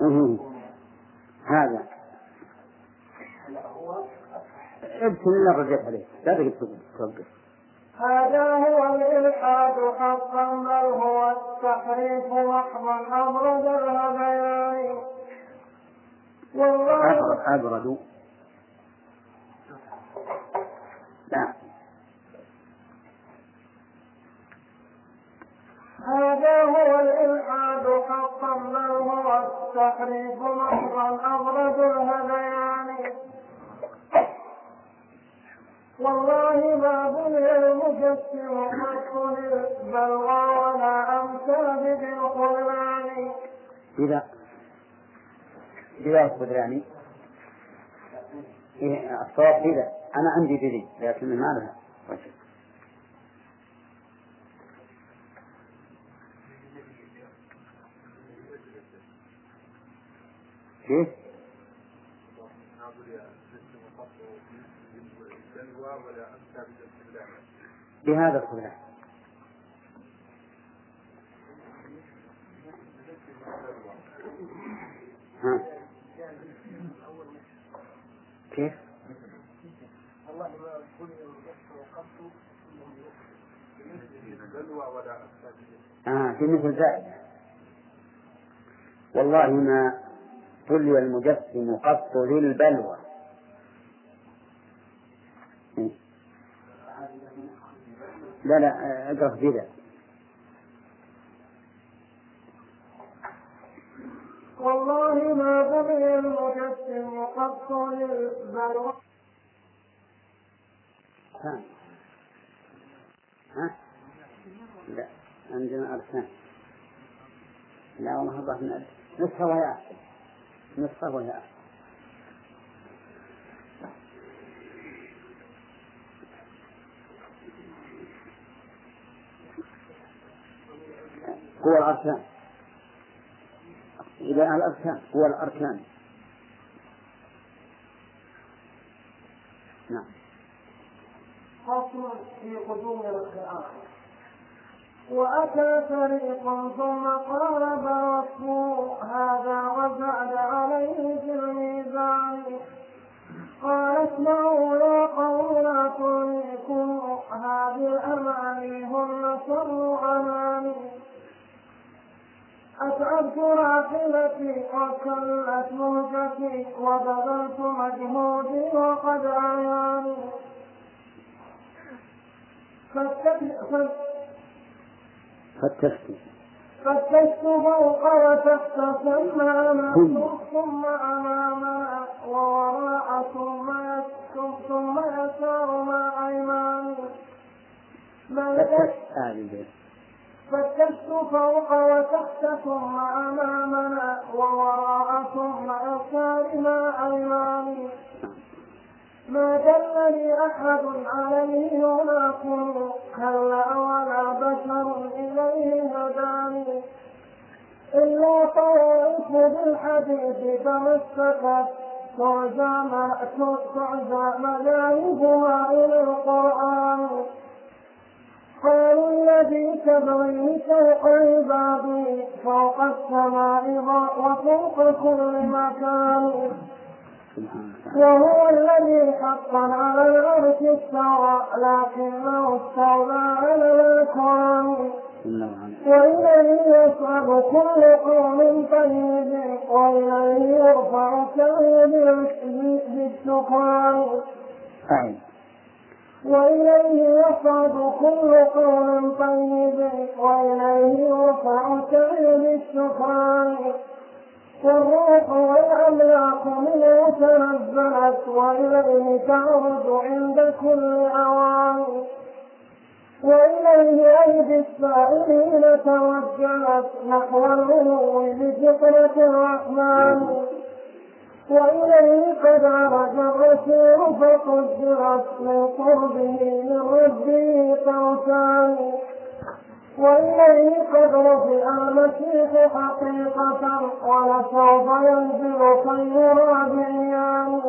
مهم. هذا ابتل الا رجعت عليه لا تقدر توقف هذا هو الإلحاد حقا بل هو التحريف محضا أبرد الهذيان والله أبرد لا هذا هو الإلحاد حقا بل هو التحريف محضا أبرد الهذيان والله ما بني المجسم قط للبلغى ولا أمثال بالخذلان إذا إذا الخذلاني إيه الصواب إذا. أنا عندي بذي لكن ما لها. وجه كيف؟ بهذا الخذلان ها. كيف؟ آه في مثل ذلك. والله ما تلي المجسم قط للبلوى. لا لا اقرأ بذا والله ما بني المجسم قط للبلغى ها؟ ها؟ لا عندنا أركان لا والله ضعفنا نصفه وهي أحسن نصفه وهي أحسن هو الأركان. إذا الأركان هو الأركان. نعم. فصل في قدوم القرآن. وأتى فريق ثم قارب وصفه هذا وزاد عليه في الميزان. قال اسمعوا يا قوم تلهكم هذه الأماني هن شر أماني. أتعبت راحلتي وكلت مهجتي وبذلت مجهودي وقد أعياني فتشت فتشت فوق وتحت ثم أمامنا ثم أمامنا ووراء ثم يسكن ثم يسار مع أيماني. فتشت هذه فتشت فوق وتحت ثم أمامنا ووراء ثم مع أيماني. ما دلني أحد عليه يناقض كلا ولا بشر إليه هداني. إلا طوائف بالحديث تمسكت تعزى مذاهبها إلى القرآن. قالوا الذي تبغي فوق عبادي فوق السماء وفوق كل مكان. وهو الذي حقا على العرش استوى لكنه استولى على الأكوان. وإليه يصعد كل قوم طيب وإليه يرفع كريم بالسكان وإليه يصعد كل قول طيب وإليه يرفع كريم السكان والروح والأملاك منه تنزلت وإليه تعرج عند كل أوان. وإليه أيدي السائلين توجهت نحو الغلو بفطرة الرحمن. وإليه قد عرج الرسول فقدرت من قربه من ربه قوسان وإليه قد رفع المسيح حقيقة ولسوف ينزل يرى بعيان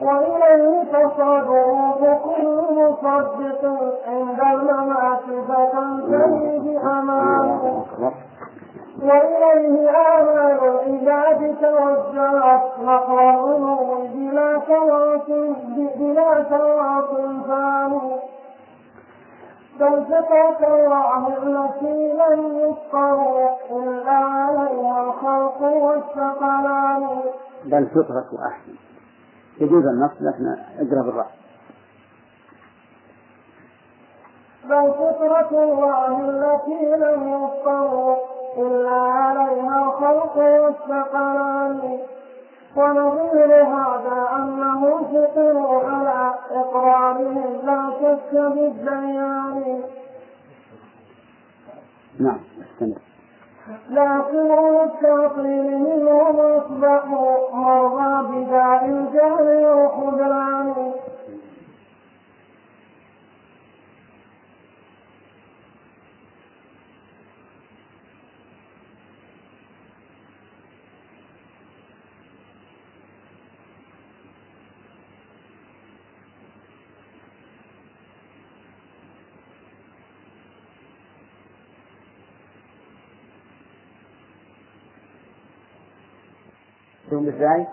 وإليه تصعد كل مصدق عند الممات فتنتهي بأمان وإليه آمال العباد توجهت العلو بلا تواصل بلا تواصل ثاني بل فطرة الله التي لم يفقه إلا عليها الخلق والثقلان. بل فطرة أحسن. يجوز النص لكن اقرا بالراس بل فطرة الله التي لم يضطر إلا عليها الخلق والثقلان ونظير هذا أنه فطروا على إقرارهم لا شك بالديان نعم استمر لكن التعطيل منهم أصبحوا مرضى بداء الجهل والخذلان شوف إزاي؟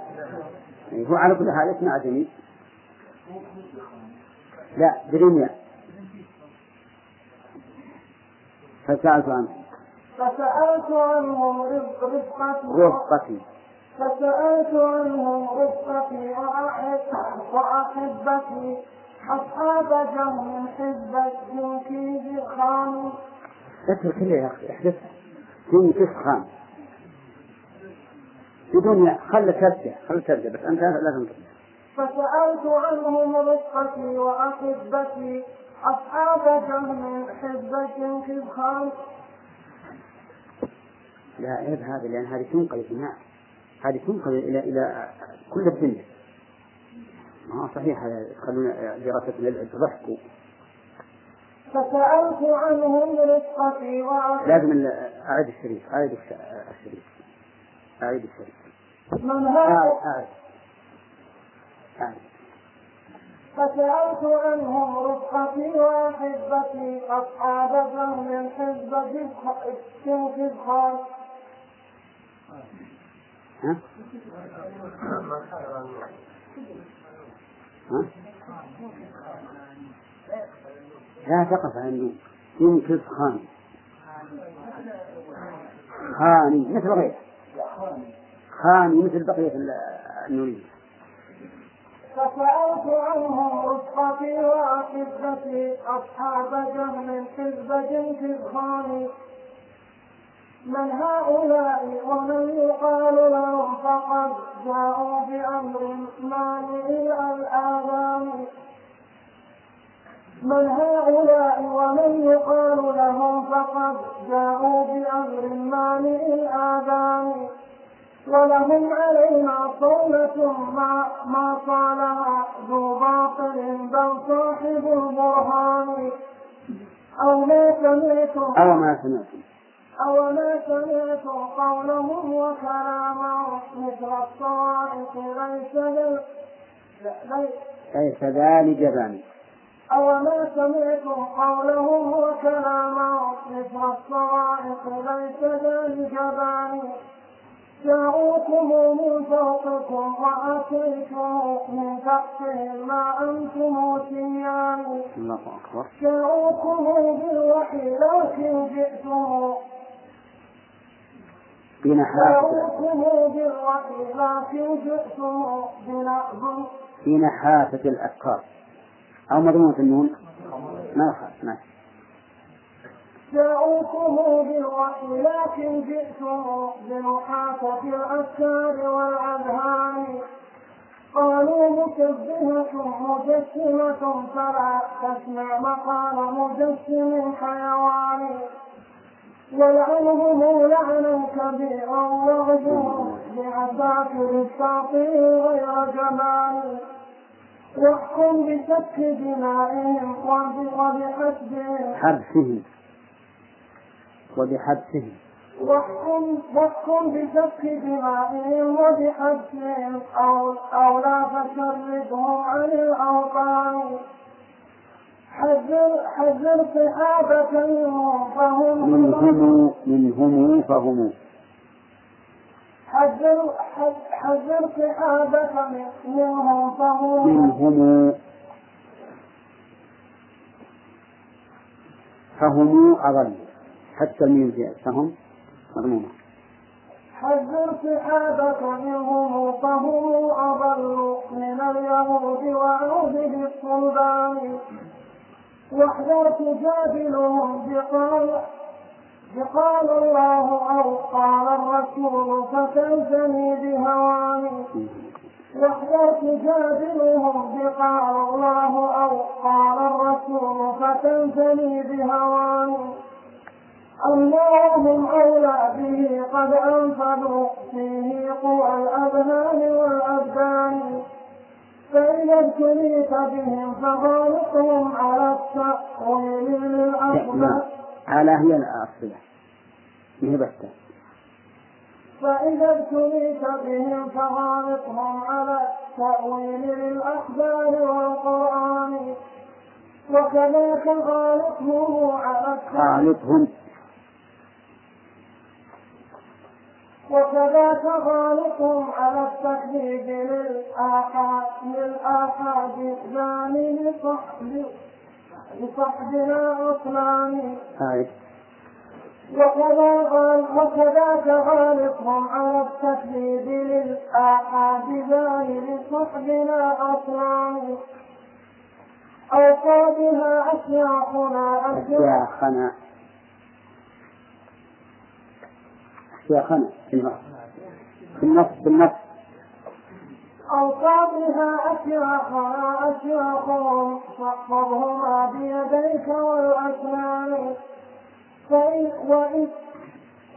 يعني هو على كل حال اسمع جميل. لا بريميا فسألت عنه. فسألت عنهم رزق رزقتي رفقتي فسألت عنهم رفقتي وأحب وأحبتي أصحاب جهم حزب كيد خان اترك كله يا أخي احدثها كن تسخن بدون خل تبدا خل تبدا بس أنت لا تنطق. فسألت عنهم رفقتي وأحبتي أصحاب جهم حزب كيد خان لا عيب هذا لأن هذه تنقل اجماع هذه تنقل إلى إلى كل الدنيا. ما صحيح هذا؟ يدخلون دراسة للعلم ضحكوا. فسألت عنهم رفقتي وأحبتي. لازم أعيد الشريف الش- الشريف. أعيد الشريف من أعيد هؤلاء أعيد أعيد فسألت عنهم رفقتي وأحبتي أصحاب فهم حزب كذخان ها؟ لا تقف عنه. ينكس خان خاني. مثل غيره. خاني مثل بقية ال- النورية فسألت عنهم رفقتي وأحبتي أصحاب جهل حزب كذخان من هؤلاء ومن يقال لهم فقد جاءوا بأمر مانع الآذان. من هؤلاء ومن يقال لهم فقد جاءوا بأمر مانع الآذان. ولهم علينا صولة ما, ما صالها ذو باطل بل صاحب البرهان. أو ما سمعتم أو ما سمعتم. أو ما سمعتم قولهم وكلامهم مثل الصواعق ليس لل... ليس ليس ذا لجبان أو ما سمعتم قولهم وكلامهم مثل الصواعق ليس ذا لجبان جاءوكم من فوقكم وأتيتم من تحتهم ما أنتم سيان الله أكبر. جاءوكم بالوحي لكن جئتم بنحافة جاءوكم بالوحي لكن جئتم بنأب في نحافة الأفكار أو مضمونة النون. ما يخالف ماشي جاءوكم بالوحي لكن جئتم بنحاسة الأفكار والأذهان. قالوا مشبهة مجسمة فلا تسمع مقال مجسم حيوان. ولعنهم لعنا كبيرا وغزوهم بعساكر الشاطئ غير جمال. واحكم بسفك دمائهم وب- وبحسبهم. حبسه وبحبسه. واحكم واحكم بسفك دمائهم وبحبسهم أو أو لا فشردهم عن الأوطان. حذر حذر صحابة منهم فهم منهم منهم فهم. حذر حذ- حذر صحابة من- منهم فهم منهم فهم أضل حتى الميم فهم مضمومة حذر صحابك منهم فهم أضل من اليهود وعوده الصلبان. واحذر تجادلهم بقال بقال الله أو قال الرسول فتلزمي بهواني واحذر تجادلهم بقال الله أو قال الرسول فتلزمي بهواني أنهم أولى به قد أنفذوا فيه قوى الأذهان والأبدان فإذا ابتليت بهم فغالقهم على التأويل للأقدام على هي الأصلية ما هي بس؟ فإذا ابتليت بهم فغالقهم على التأويل للأخبار والقرآن. وكذاك غالقهم على التأويل. وكذاك غالقهم على التكذيب للآحاد للآحاد ثاني لصحب لصحبنا غال وكذاك غالقهم على التكذيب للآحاد ذان لصحبنا أصنام أوصى بها أشياخنا أشياخ أشياخنا أشياخنا في النص. في النص في النص. أوصى بها أشياخنا أشياخهم فاحفظهما بيديك والأسنان فإن وإذ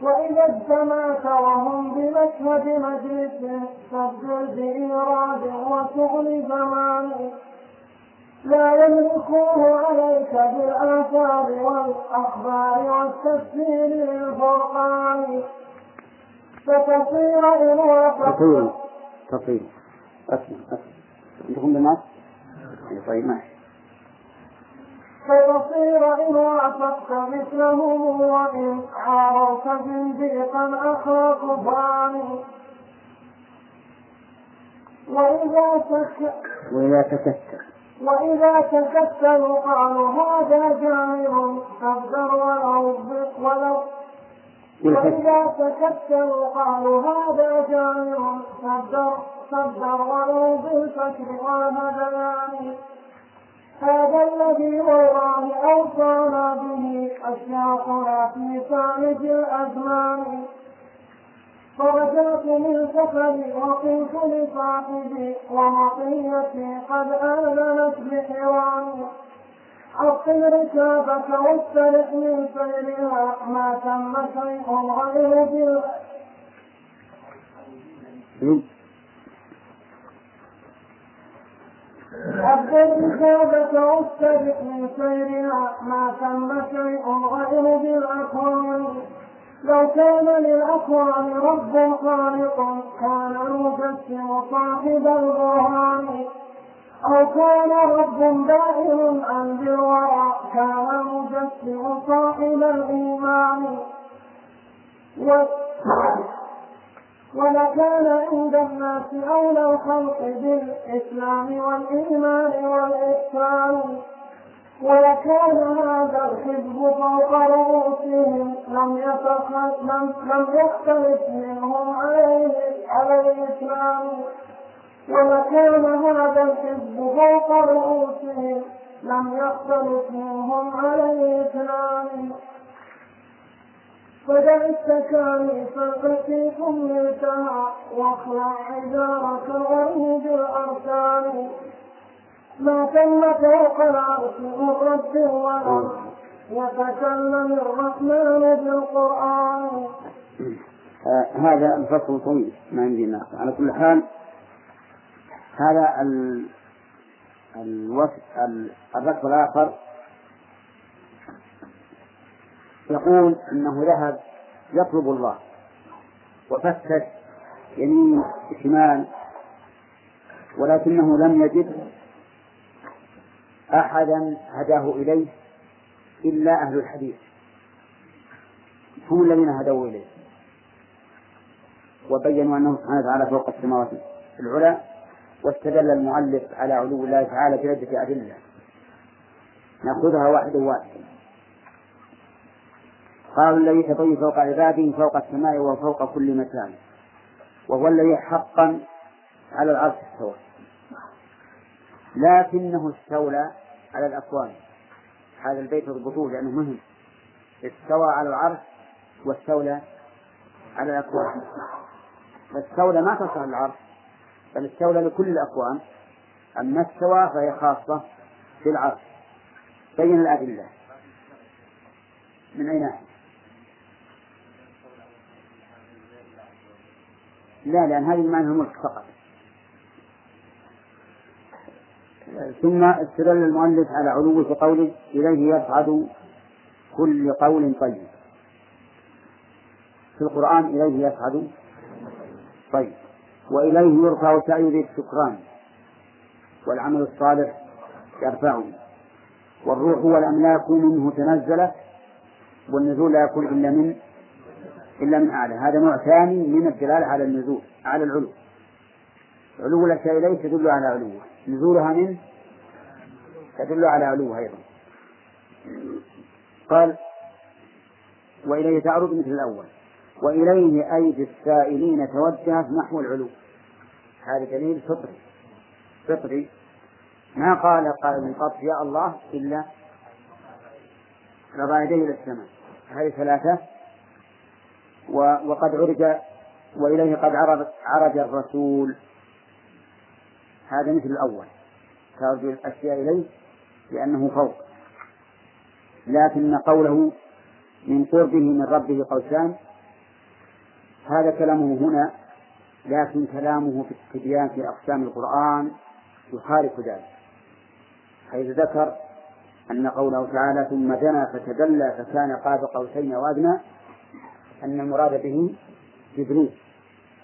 وإذا اجتمعت وهم بمشهد مجلس فابدل بإيراد وشغل زمان لا يملكوه عليك بالآثار والأخبار والتفسير للفرقان. فتصير إن وافقت تطير تطير. أسمع أسمع. عندكم بالنص؟ طيب ماشي فتصير إن وافقت مثلهم وإن عارضت زنديقا أخلاق فاني وإذا سك وإذا تكتر وإذا تكتلوا قالوا هذا جاهل فابدر ولو ولو وإذا تكتلوا قالوا هذا جاهل فابدر فابدر ولو بالفكر والهذيان هذا الذي والله أوصانا به أشياخنا في سالف الأزمان. فرجعت من سفري وقلت لصاحبي ومطيتي قد آذنت بحواني أبقي ركابك واسترح من سيرها ما تم شيء غير بال أبقي ركابك واسترح من سيرها ما تم شيء غير بالأكوان لو كان للأكوان رب خالق كان المجسم صاحب البرهان أو كان رب بائر عن بالورى كان المجسم صاحب الإيمان. و ولكان عند الناس أولى الخلق بالإسلام والإيمان والإحسان. ولكان هذا الحزب فوق رؤوسهم لم يتخل لم, يختلف منهم عليه الإسلام. ولكان هذا الحزب فوق رؤوسهم لم يختلف منهم على الإسلام فدع التكاليف التي حملتها واخلع عذارك الغريب الأركان ما تم فوق العرش من رب ولم يتكلم الرحمن بالقرآن. آه هذا الفصل طويل ما عندي ناقص. على كل حال هذا ال... الوصف ال... الركب الآخر. يقول أنه ذهب يطلب الله وفتش يمين شمال ولكنه لم يجد أحدا هداه إليه إلا أهل الحديث. هم الذين هدوا إليه. وبينوا أنه سبحانه وتعالى فوق السماوات العلى. واستدل المؤلف على علو الله تعالى بعدة أدلة. نأخذها واحدا واحدا قالوا الذي يتطير فوق عباده فوق السماء وفوق كل مكان. وهو الذي حقا على العرش استوى لكنه استولى على الأكوان. هذا البيت اضبطوه لأنه مهم. استوى على العرش واستولى على الأكوان. فاستولى ما تصل العرش. بل استولى لكل الأكوان أما استوى فهي خاصة بالعرش بين الأدلة. من أي ناحية؟ لا لأن هذه معنى الملك فقط. ثم استدل المؤلف على علوه في قوله إليه يصعد كل قول طيب. في القرآن إليه يصعد طيب. وإليه يرفع سعي الشكران. والعمل الصالح يرفعه. والروح والأملاك منه تنزلت والنزول لا يكون إلا من إلا من أعلى. هذا نوع ثاني من الدلالة على النزول على العلو. علو الأشياء إليه تدل على علوه. نزولها منه تدل على علوه أيضا. قال وإليه تعرض مثل الأول. وإليه أيدي السائلين توجهت نحو العلو. هذا دليل فطري. فطري. ما قال قال من قبل يا الله إلا رفع يديه إلى السماء. هذه ثلاثة. وقد عرج وإليه قد عرج, عرج الرسول. هذا مثل الأول. تعرج الأشياء إليه لأنه فوق. لكن قوله من قربه من ربه قوسان هذا كلامه هنا. لكن كلامه في التبيان في أقسام القرآن يخالف ذلك. حيث ذكر أن قوله تعالى ثم دنا فتدلى فكان قاب قوسين وأدنى أن المراد به جبريل.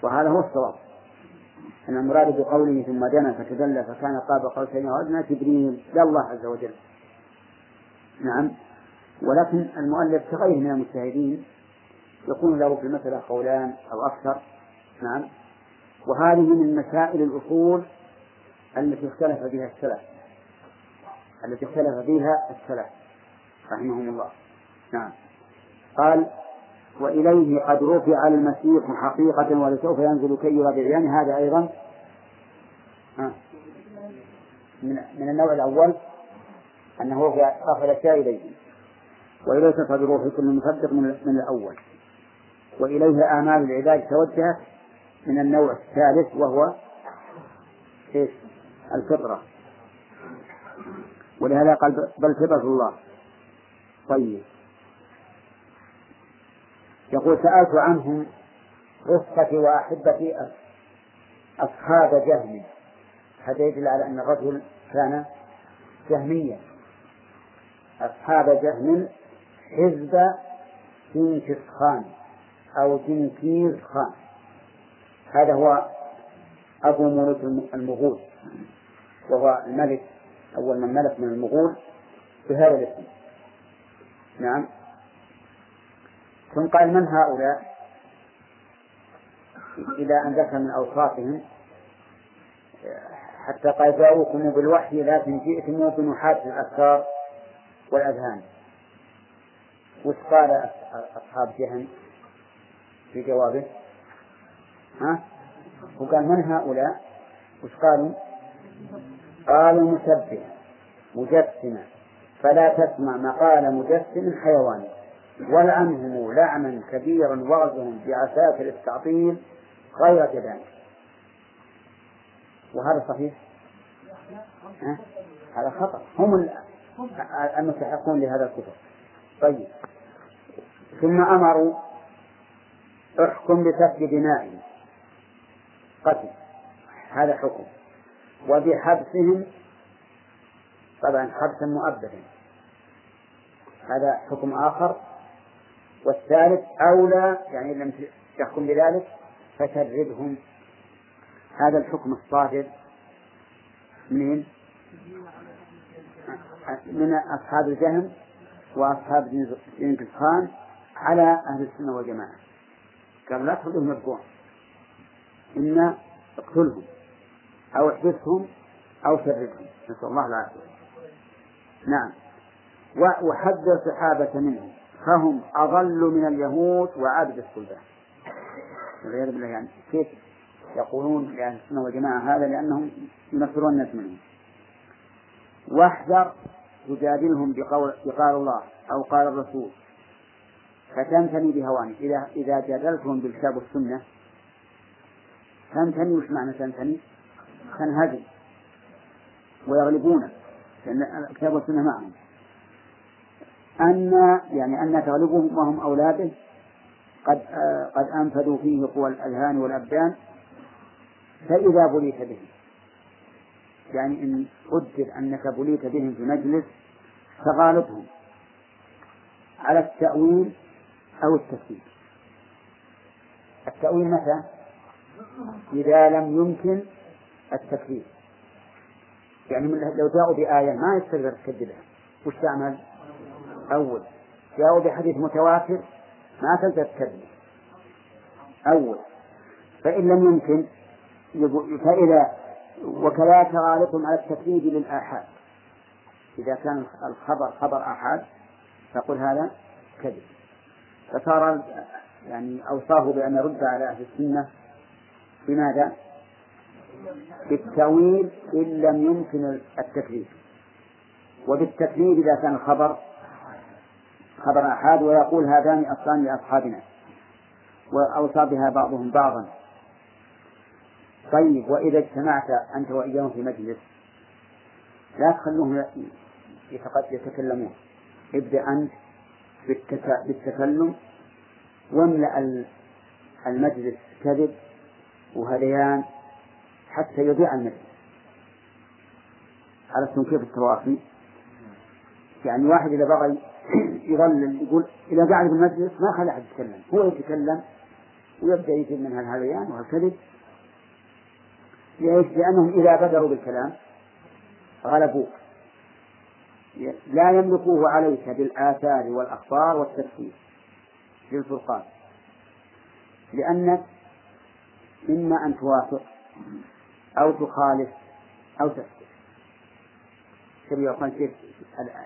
وهذا هو الصواب. أن المراد بقوله ثم دنا فتدلى فكان قاب قوسين وأدنى جبريل لا الله عز وجل. نعم. ولكن المؤلف كغيره من المجتهدين يكون له في المسألة قولان أو أكثر. نعم. وهذه من مسائل الأصول التي اختلف بها السلف. التي اختلف فيها السلف رحمهم الله. نعم. قال وإليه قد رفع المسيح حقيقة ولسوف ينزل كي يعني هذا أيضا من النوع الأول أنه رفع الأشياء إليه. وإليه تصعد روح كل مصدق من الأول. وإليه آمال العباد توجهت من النوع الثالث وهو إيش؟ الفطرة. ولهذا قال بل فطرة الله. طيب. يقول سألت عنهم رفقتي وأحبتي أصحاب جهم. هذا يدل على أن الرجل كان جهميا أصحاب جهم حزب جنكيز خان أو جنكيز خان. هذا هو أبو ملوك المغول وهو الملك أول من ملك من المغول بهذا الاسم. نعم. ثم قال من هؤلاء؟ إلى أن ذكر من أوصافهم. حتى قال جاءوكم بالوحي لكن جئتم بنحاة الأفكار والأذهان. وش قال أصحاب جهن في جوابه؟ ها؟ وقال من هؤلاء؟ وش قالوا؟ قالوا مسبح مجسما فلا تسمع مقال مجسم حيواني ولعنهم لعنا كبيرا وغزهم بعساكر التعطيل غير جبان وهذا صحيح؟ هذا خطأ. هم المستحقون لهذا الكفر طيب. ثم أمروا احكم بسفك دمائهم. قتل. هذا حكم. وبحبسهم طبعا حبسا مؤبدا. هذا حكم آخر. والثالث أولى يعني لم تحكم بذلك فشردهم هذا الحكم الصادر من من أصحاب الجهم وأصحاب خان على أهل السنة والجماعة. قال لا تخذهم يبقون إن اقتلهم أو احبسهم أو شردهم نسأل الله العافية. نعم. وحذر الصحابة منهم. فهم أضل من اليهود وعابد الصلبان والعياذ بالله يعني كيف يقولون لأهل السنة والجماعة هذا؟ لأنهم ينفرون الناس منهم. واحذر تجادلهم بقول بقال الله أو قال الرسول. فتنتمي بهوانك إذا إذا جادلتهم بالكتاب والسنة تنتمي وش معنى تنتمي؟ تنهزم ويغلبونك لأن الكتاب والسنة معهم أن يعني أن تغلبهم وهم أولاده قد آه قد أنفذوا فيه قوى الأذهان والأبدان فإذا بليت بهم يعني إن قدر أنك بليت بهم في مجلس فغالبهم على التأويل أو التفسير التأويل متى؟ إذا لم يمكن التكذيب يعني لو جاءوا بآية ما يستقدر تكذبها وش تعمل؟ أول. جاءوا بحديث متواتر ما تقدر تكذب. أول. فإن لم يمكن فإذا وكذلك غالبهم على التكذيب للآحاد. إذا كان الخبر خبر آحاد فقل هذا كذب. فصار يعني أوصاه بأن يرد على أهل السنة بماذا؟ بالتأويل إن لم يمكن التكذيب. وبالتكذيب إذا كان الخبر خبر أحاد ويقول هذان أصلان لأصحابنا وأوصى بها بعضهم بعضا. طيب وإذا اجتمعت أنت وإياهم في مجلس لا تخلوهم يتكلمون. ابدأ أنت بالتكلم واملأ المجلس كذب وهذيان حتى يضيع المجلس عرفتم كيف التواصي؟ يعني واحد إذا بغى يظلل يقول إذا قعد في المجلس ما خلى أحد يتكلم. هو يتكلم ويبدأ يجيب من هالهذيان وهالكذب ليش؟ لأنهم إذا بدروا بالكلام غلبوك. لا يملكوه عليك بالآثار والأخبار والتفسير للفرقان. لأنك إما أن توافق أو تخالف أو تفسر تبي يقول كيف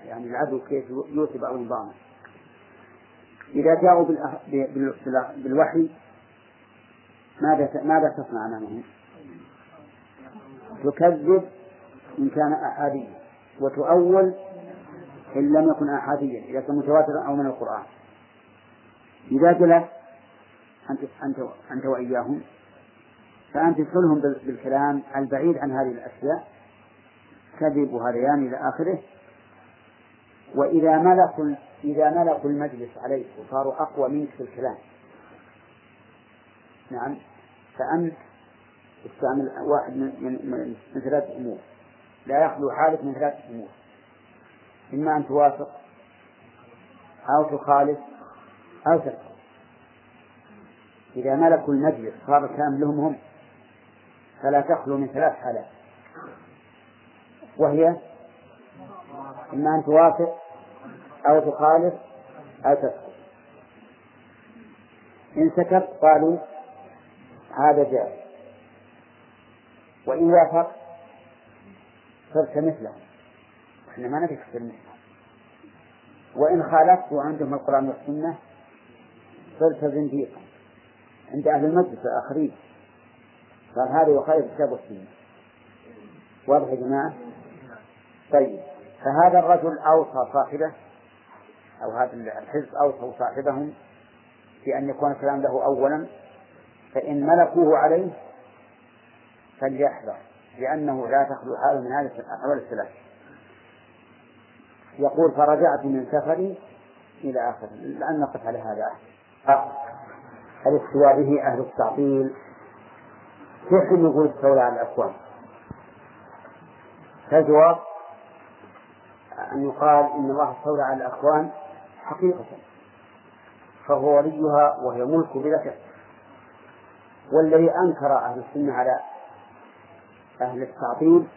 يعني العدو كيف يوثب أو يضامن إذا جاءوا بالوحي ماذا ماذا تصنع أمامهم؟ تكذب إن كان أحاديا وتؤول إن لم يكن أحاديا إذا كان متواترا أو من القرآن. إذا جلس أنت أنت وإياهم فأنت تدخلهم بالكلام البعيد عن هذه الأشياء. كذب وهذيان إلى آخره. وإذا ملكوا إذا ملكوا المجلس عليك وصاروا أقوى منك في الكلام. نعم. فأنت استعمل واحد من, من, ثلاثة أمور. لا يخلو حالك من ثلاثة أمور. إما أن توافق أو تخالف أو تكفر إذا ملكوا المجلس صار الكلام لهم هم فلا تخلو من ثلاث حالات. وهي إما أن توافق أو تخالف أو تسكت إن سكت قالوا هذا جائز. وإن وافق صرت مثله. إحنا ما نبي تصير مثله. وإن خالفت وعندهم القرآن والسنة صرت زنديقا. عند أهل المجلس الآخرين. قال هذا يخالف الكتاب والسنة واضح يا جماعة؟ طيب. فهذا الرجل أوصى صاحبه أو هذا الحزب أوصوا صاحبهم بأن يكون الكلام له أولا فإن ملكوه عليه فليحذر لأنه لا تخلو حاله من هذه الأحوال الثلاث. يقول فرجعت من سفري إلى آخره لأن نقف على هذا الاستواء به أهل التعطيل. كيف يقول استولى على الأكوان فالجواب أن يقال إن الله استولى على الأكوان حقيقة فهو وليها وهي ملك بلا شك. والذي أنكر أهل السنة على أهل التعطيل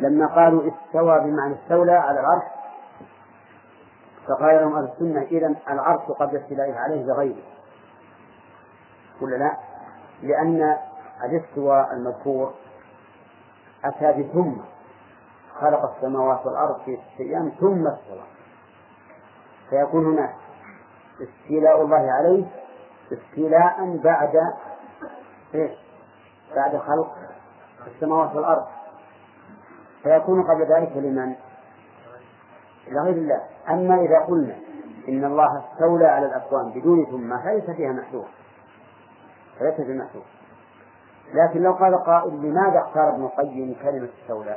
لما قالوا استوى بمعنى استولى على العرش فقال لهم أهل السنة إذا العرش قبل استيلائه عليه بغيره ولا لا؟ لأن الاستواء المذكور أتى بثم خلق السماوات والأرض في ستة أيام ثم استوى. فيكون هناك استيلاء الله عليه استيلاء بعد إيش؟ بعد خلق السماوات والأرض. فيكون قبل ذلك لمن؟ لغير الله. أما إذا قلنا إن الله استولى على الأكوان بدون ثم فليس فيها محذور. فليس فيها محذور. لكن لو قال قائل لماذا اختار ابن القيم كلمة استولى؟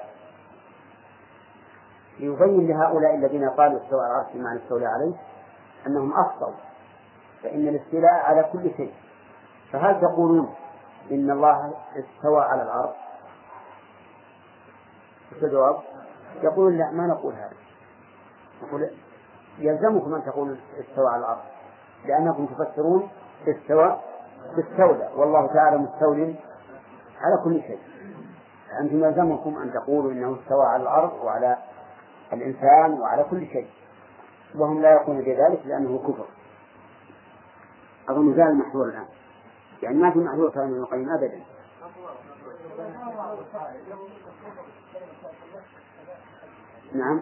ليبين لهؤلاء الذين قالوا استوى على العرش بمعنى استولى عليه أنهم أخطأوا فإن الاستيلاء على كل شيء فهل تقولون إن الله استوى على العرش؟ الجواب يقول لا ما نقول هذا نقول يلزمكم أن تقولوا استوى على العرش لأنكم تفسرون استوى استولى والله تعالى مستول على كل شيء. أنتم يلزمكم أن تقولوا إنه استوى على الأرض وعلى الإنسان وعلى كل شيء. وهم لا يقولون بذلك لأنه كفر. أظن زال المحظور الآن. يعني ما في محظور كلام ابن القيم أبدا. نعم.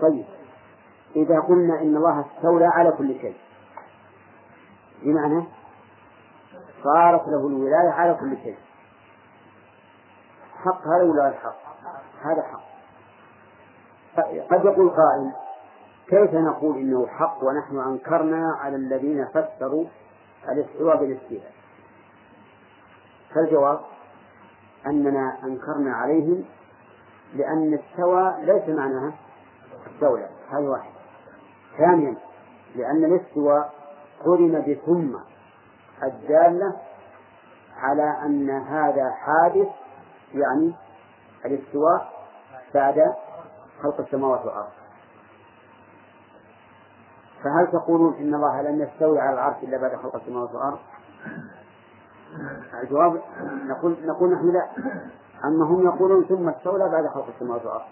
طيب. إذا قلنا إن الله استولى على كل شيء. بمعنى صارت له الولاية على كل شيء. حق هذا ولا الحق هذا حق. قد يقول قائل كيف نقول إنه حق ونحن أنكرنا على الذين فسروا الاستواء بالاستيلاء؟ فالجواب أننا أنكرنا عليهم لأن السوى ليس معناها الدولة. هذه واحد. ثانيا لأن الاستواء قرن بثم الدالة على أن هذا حادث يعني الاستواء بعد خلق السماوات والأرض. فهل تقولون إن الله لم يستوي على العرش إلا بعد خلق السماوات والأرض؟ الجواب نقول نقول نحن لا. أما هم يقولون ثم استولى بعد خلق السماوات والأرض.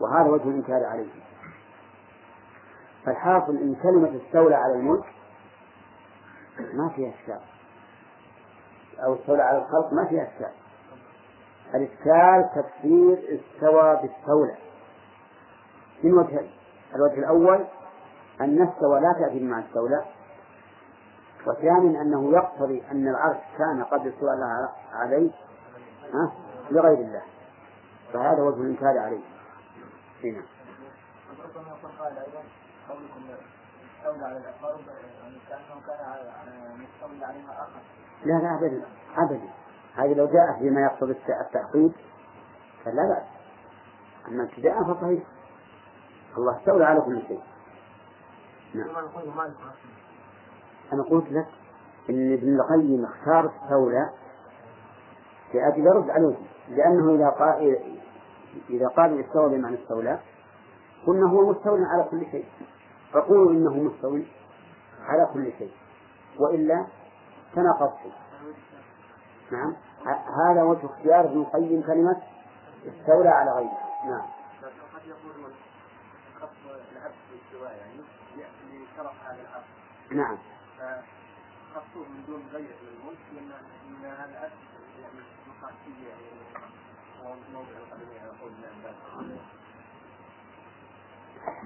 وهذا وجه الإنكار عليه. فالحاصل إن كلمة استولى على الملك ما فيها إشكال. أو استولى على الخلق ما فيها إشكال. الإشكال تفسير استوى بالستولى من وجهين الوجه الأول أن استوى لا تأتي بمعنى استولى وثانيا أنه يقتضي أن العرش كان قد استوى عليه ها؟ لغير الله. فهذا وجه الإنكار عليه. هنا. لا لا أبدا أبدا. هذه لو جاءت بما يقصد التعقيد فلا بأس. أما ابتداء فصحيح الله استولى على كل شيء. نعم. أنا قلت لك إن ابن القيم اختار استولى لأجل يرد عليه لأنه إذا قال إذا قال استوى بمعنى استولى قلنا هو مستولى على كل شيء. فقولوا إنه مستوي على كل شيء وإلا تناقضت. نعم. هذا وجه اختيار ابن القيم كلمة استولى على غيره. نعم. نعم. فخصوه من دون غير الملك لأن ان هذا العبد يعني مقاصدية يعني موضع القدمية يقول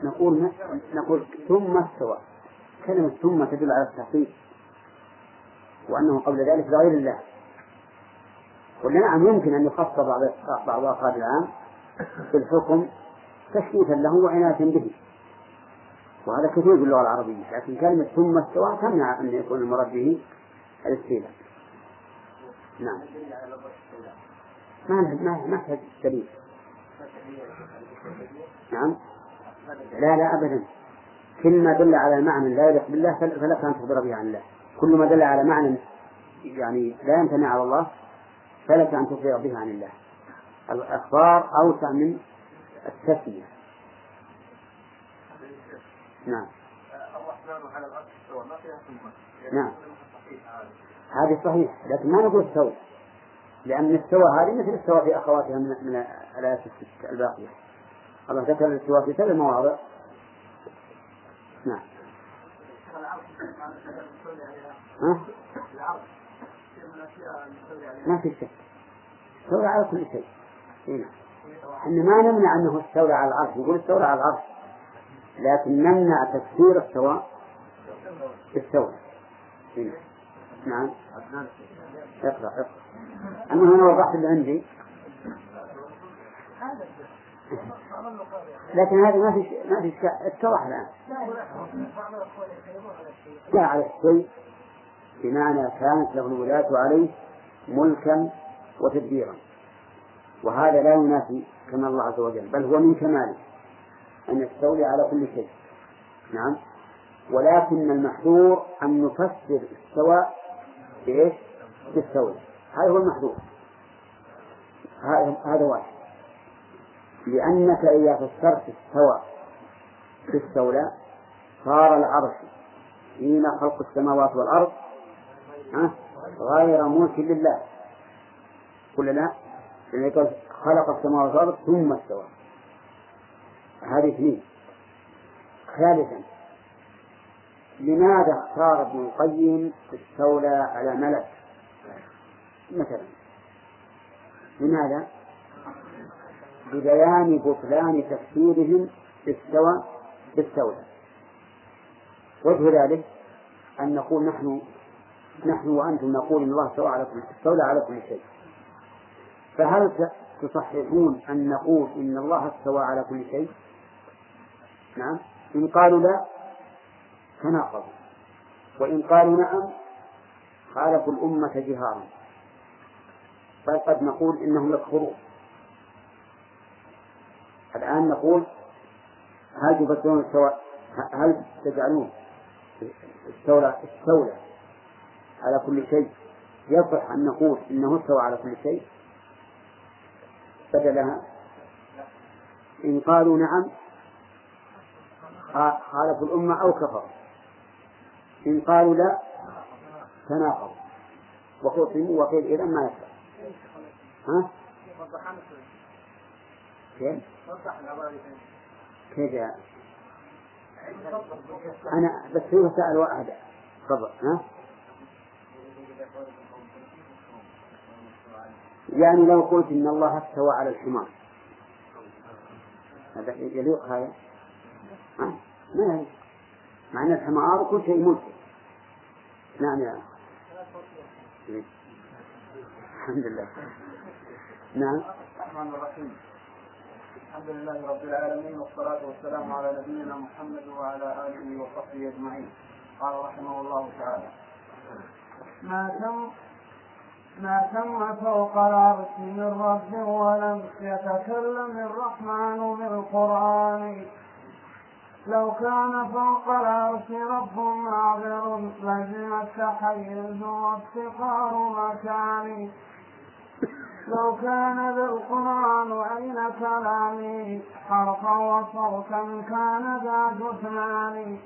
نقول نقول ثم استوى. كلمة ثم تدل على التحقيق. وأنه قبل ذلك لغير الله. قلنا نعم يمكن أن يخص بعض بعض أفراد العام في الحكم تشريفا له وعناية به. وهذا كثير في اللغة العربية. لكن كلمة ثم استوى تمنع أن يكون المراد به الاستيلاء. نعم. ما ما ما دليل نعم. لا لا أبدا. كل ما دل على معنى لا يليق بالله فلك أن تخبر به عن الله. كل ما دل على معنى يعني لا يمتنع على الله فلك أن تخبر به عن الله. الأخبار أوسع من التسمية. نعم. ما فيها نعم. هذه صحيح لكن ما نقول استوى لأن استوى هذه مثل استوى في أخواتها من الآيات الست الباقية. الله ذكر الاستواء في سبع مواضع نعم؟ ما في شك. استولى على كل شيء. هنا إحنا ما نمنع أنه استولى على العرش. نقول استولى على العرش. لكن نمنع تفسير السواء. بالسواء هنا. نعم. اقرأ اقرأ. أما هنا وضحت اللي عندي. لكن هذا ما في ما في اتضح الآن. جاء على الشيء. بمعنى كانت له الولاة عليه ملكا وتدبيرا. وهذا لا ينافي كمال الله عز وجل بل هو من كماله. أن يستولي على كل شيء. نعم. ولكن المحذور أن نفسر استواء بإيش؟ بالستولى هذا هو المحذور. هذا واحد. لأنك إذا فسرت استوى بالستولى صار العرش حين خلق السماوات والأرض غير ملك لله ولا لا؟ يعني خلق السماوات والأرض ثم استوى هذه اثنين ثالثا لماذا اختار ابن القيم استولى على ملك مثلا لماذا؟ ببيان بطلان تفسيرهم استوى بالستولى وجه ذلك أن نقول نحن نحن وأنتم نقول إن الله استوى على كل استولى على كل شيء. فهل تصححون أن نقول إن الله استوى على كل شيء؟ نعم. إن قالوا لا تناقضوا وإن قالوا نعم خالفوا الأمة جهارا. بل قد نقول إنهم يكفرون. الآن نقول هل تفسرون السواء هل تجعلون استولى استولى على كل شيء؟ يصح أن نقول إنه استوى على كل شيء. بدلها إن قالوا نعم خالفوا الأمة أو كفروا. إن قالوا لا تناقضوا. وخصموا وقيل إذا ما يصح. ها؟ كيف؟ كيف أنا بس هو سأل واحد. قبل ها؟ يعني لو قلت إن الله استوى على الحمار. هذا يليق هذا؟ ما يليق. مع أن الحمار كل شيء ملك نعم يا الحمد لله. نعم. الرحمن الرحيم. الحمد لله رب العالمين والصلاة والسلام على نبينا محمد وعلى آله وصحبه أجمعين. قال رحمه الله تعالى ما تم ما تم فوق العرش من رب ولم يتكلم الرحمن بالقرآن؟ لو كان فوق العرش رب معذر لزم التحيز وافتقار مكان لو كان ذا القرآن أين كلامي حرفا وصوتا كان ذا جثمان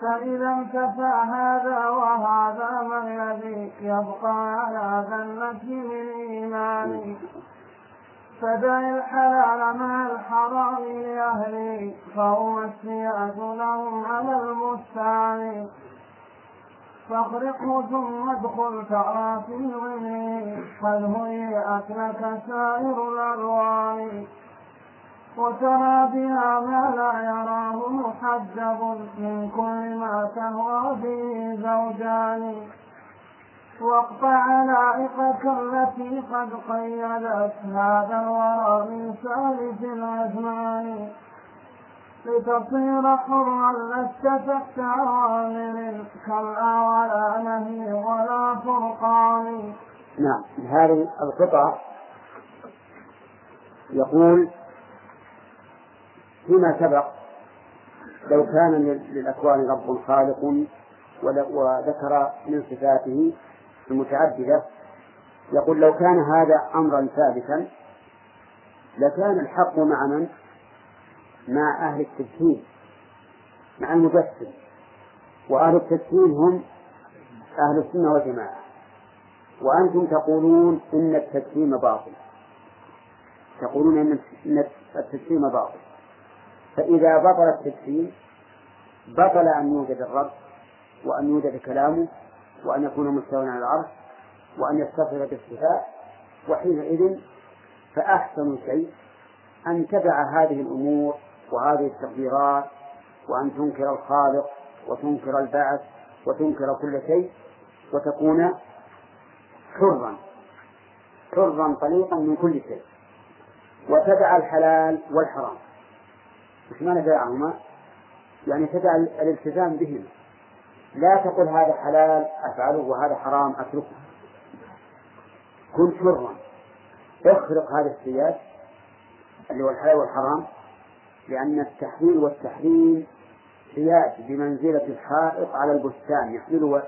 فإذا انتفى هذا وهذا ما الذي يبقى على ذلة من إيماني؟ فدع الحلال مع الحرام لأهلي فهم السيئة لهم على المستعان. فاخرقه ثم ادخل ترى في الغني قد هيئت لك سائر الألوان. وترى بها ما لا يراه محجب من كل ما تهوى به زوجان. واقطع علائقك التي قد قيدت هذا الورى من سالف الأزمان. لتصير حرا لست تحت كلا ولا نهي ولا فرقان نعم هذه القطعة يقول فيما سبق لو كان للأكوان رب خالق وذكر من صفاته المتعددة يقول لو كان هذا أمرا ثابتا لكان الحق مع من؟ مع أهل التجسيم مع المجسم وأهل التجسيم هم أهل السنة والجماعة. وأنتم تقولون إن التجسيم باطل. تقولون إن التجسيم باطل. فإذا بطل التجسيم بطل أن يوجد الرب وأن يوجد كلامه وأن يكون مستوى على العرش وأن يتصف بالصفات. وحينئذ فأحسن شيء أن تدع هذه الأمور وهذه التقديرات وأن تنكر الخالق وتنكر البعث وتنكر كل شيء وتكون حرا حرا طليقا من كل شيء. وتدع الحلال والحرام. مش معنى دعهما يعني تدع الالتزام بهما. لا تقل هذا حلال أفعله وهذا حرام أتركه. كن حرا. اخرق هذا السياج اللي هو الحلال والحرام. لأن التحليل والتحريم سياج بمنزلة الحائط على البستان يحمله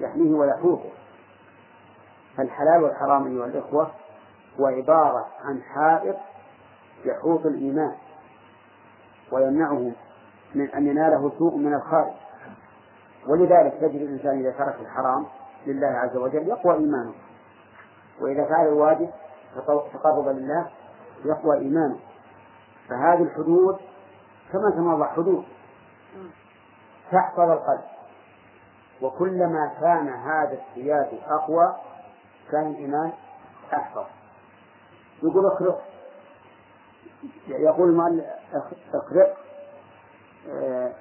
يحميه ويحوطه فالحلال والحرام أيها الإخوة هو عبارة عن حائط يحوط الإيمان ويمنعه من أن يناله سوء من الخارج. ولذلك تجد الإنسان إذا ترك الحرام لله عز وجل يقوى إيمانه. وإذا فعل الواجب تقرب لله يقوى إيمانه. فهذه الحدود كما تمضى حدود. تحفظ القلب. وكلما كان هذا السياج أقوى كان الإيمان أحفظ. يقول اخرق يقول المؤلف اخرق آه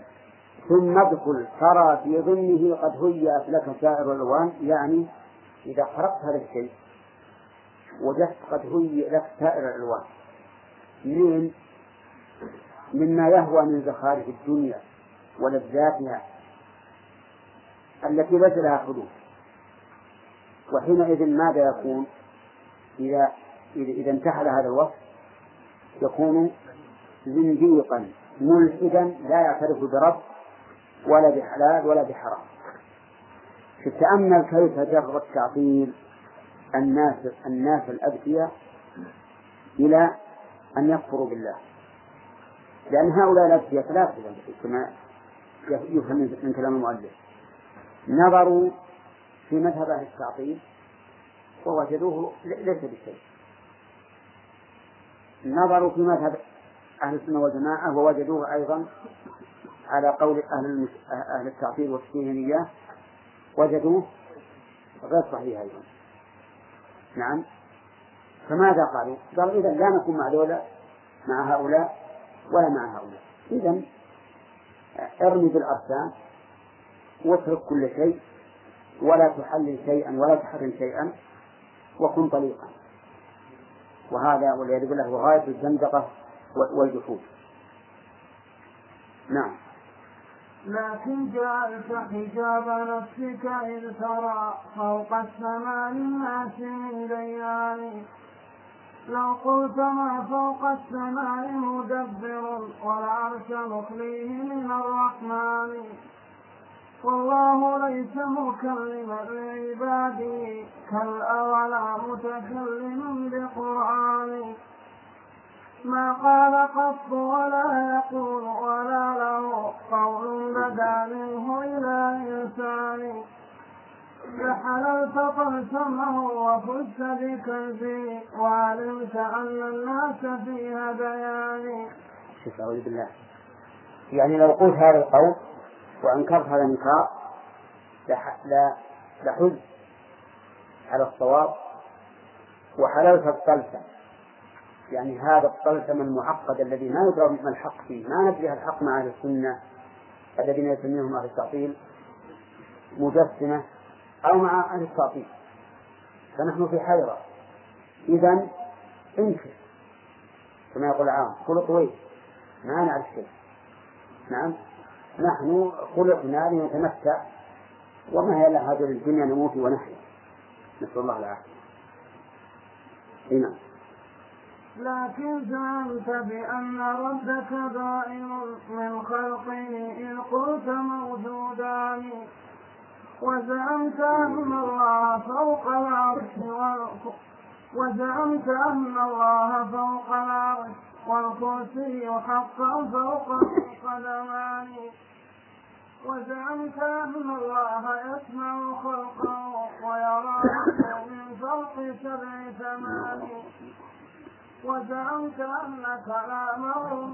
ثم ادخل. ترى في ظنه قد هيأت لك سائر الألوان. يعني إذا خرقت هذا الشيء وجدت قد هيئ لك سائر الألوان. من مما يهوى من زخارف الدنيا ولذاتها التي ليس لها حدود. وحينئذ ماذا يكون؟ إذا إذا انتحل هذا الوصف يكون زنديقا ملحدا لا يعترف برب ولا بحلال ولا بحرام. تتأمل كيف جر التعطيل الناس الناس الأذكياء إلى أن يكفروا بالله. لأن هؤلاء الأذكياء ثلاثة كما يفهم من كلام المؤلف. نظروا في مذهب أهل التعطيل ووجدوه ليس بشيء. نظروا في مذهب أهل السنة والجماعة ووجدوه أيضا على قول أهل أهل التعطيل والتكهينية وجدوه غير صحيح أيضا. نعم. فماذا قالوا؟ قالوا إذا لا نكون مع دولة مع هؤلاء. ولا مع هؤلاء. إذا ارمي بالأرسام واترك كل شيء ولا تحلل شيئا ولا تحرم شيئا وكن طليقا. وهذا والعياذ بالله هو غاية الزندقة والجحود. نعم. لكن جعلت حجاب نفسك إذ ترى فوق السماء الناس من لو قلت ما فوق السماء مدبر والعرش مخليه من الرحمن. والله ليس مكلما لعباده كالأولى متكلم بقرآن. ما قال قط ولا يقول ولا له قول بدا منه إلى إنسان. فحللت طلسمه وفزت بكنزي وعلمت أن الناس في هذيان شوف أعوذ بالله. يعني لو قلت هذا القول وأنكرت هذا الإنكار لحز على الصواب وحللت الطلسم يعني هذا الطلسم المعقد الذي ما يدرى ما الحق فيه ما ندري الحق مع أهل السنة الذين يسميهم أهل التعطيل. مجسمة أو مع أهل التعطيل. فنحن في حيرة إذا انكر. كما يقول العام كل طويل ما نعرف شيء نعم. نحن خلقنا لنتمتع وما هي إلا هذه الدنيا نموت ونحيا. نسأل الله العافية. نعم. لكن زعمت بأن ربك دائم من خلقه إن قلت موجودان. وزعمت أن الله فوق العرش وزعمت أن الله فوق العرش والكرسي حقا فوق القدمان. وزعمت أن الله يسمع خلقه ويراه من فوق سبع ثمان. وزعمت أن كلامه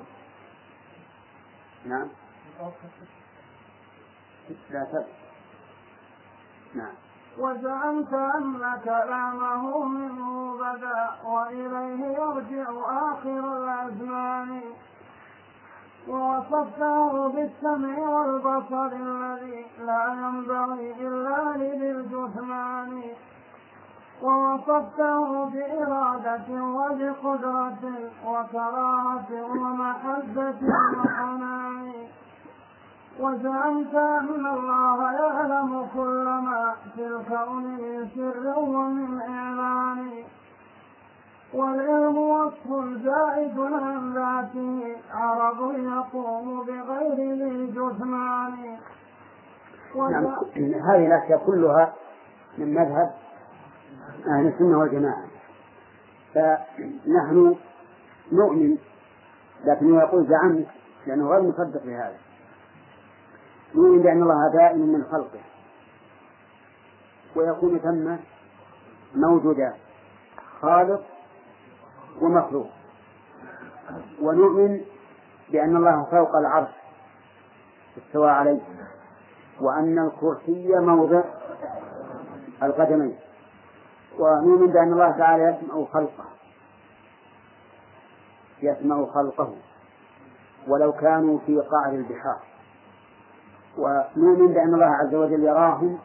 نعم. لا تبقى وزعمت أن كلامه منه بدأ وإليه يرجع آخر الأزمان. ووصفته بالسمع والبصر الذي لا ينبغي إلا لذي الجثمان. ووصفته بإرادة وبقدرة وكراهة ومحبة وحنان. وزعمت أن الله يعلم كل ما في الكون من سر ومن إعلان والعلم وصف زائد عن ذاته عرض يقوم بغير ذي جثمان نعم. هذه الأشياء كلها من مذهب أهل السنة والجماعة. فنحن نؤمن لكنه يقول زعمت لأنه غير مصدق لهذا. نؤمن بأن الله دائم من خلقه. ويكون ثم موجودان خالق ومخلوق. ونؤمن بأن الله فوق العرش استوى عليه. وأن الكرسي موضع القدمين. ونؤمن بأن الله تعالى يسمع خلقه. يسمع خلقه. ولو كانوا في قعر البحار. ونؤمن بأن الله عز وجل يراهم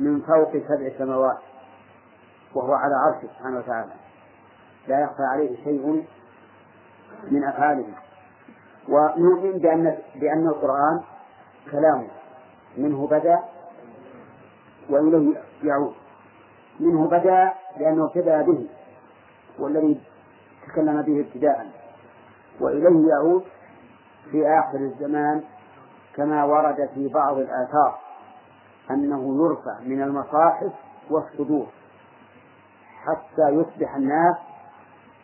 من فوق سبع سماوات وهو على عرشه سبحانه وتعالى. لا يخفى عليه شيء من أفعاله. ونؤمن بأن بأن القرآن كلامه منه بدأ وإليه يعود. منه بدأ لأنه ابتدأ به والذي تكلم به ابتداء. وإليه يعود في آخر الزمان كما ورد في بعض الآثار أنه يرفع من المصاحف والصدور حتى يصبح الناس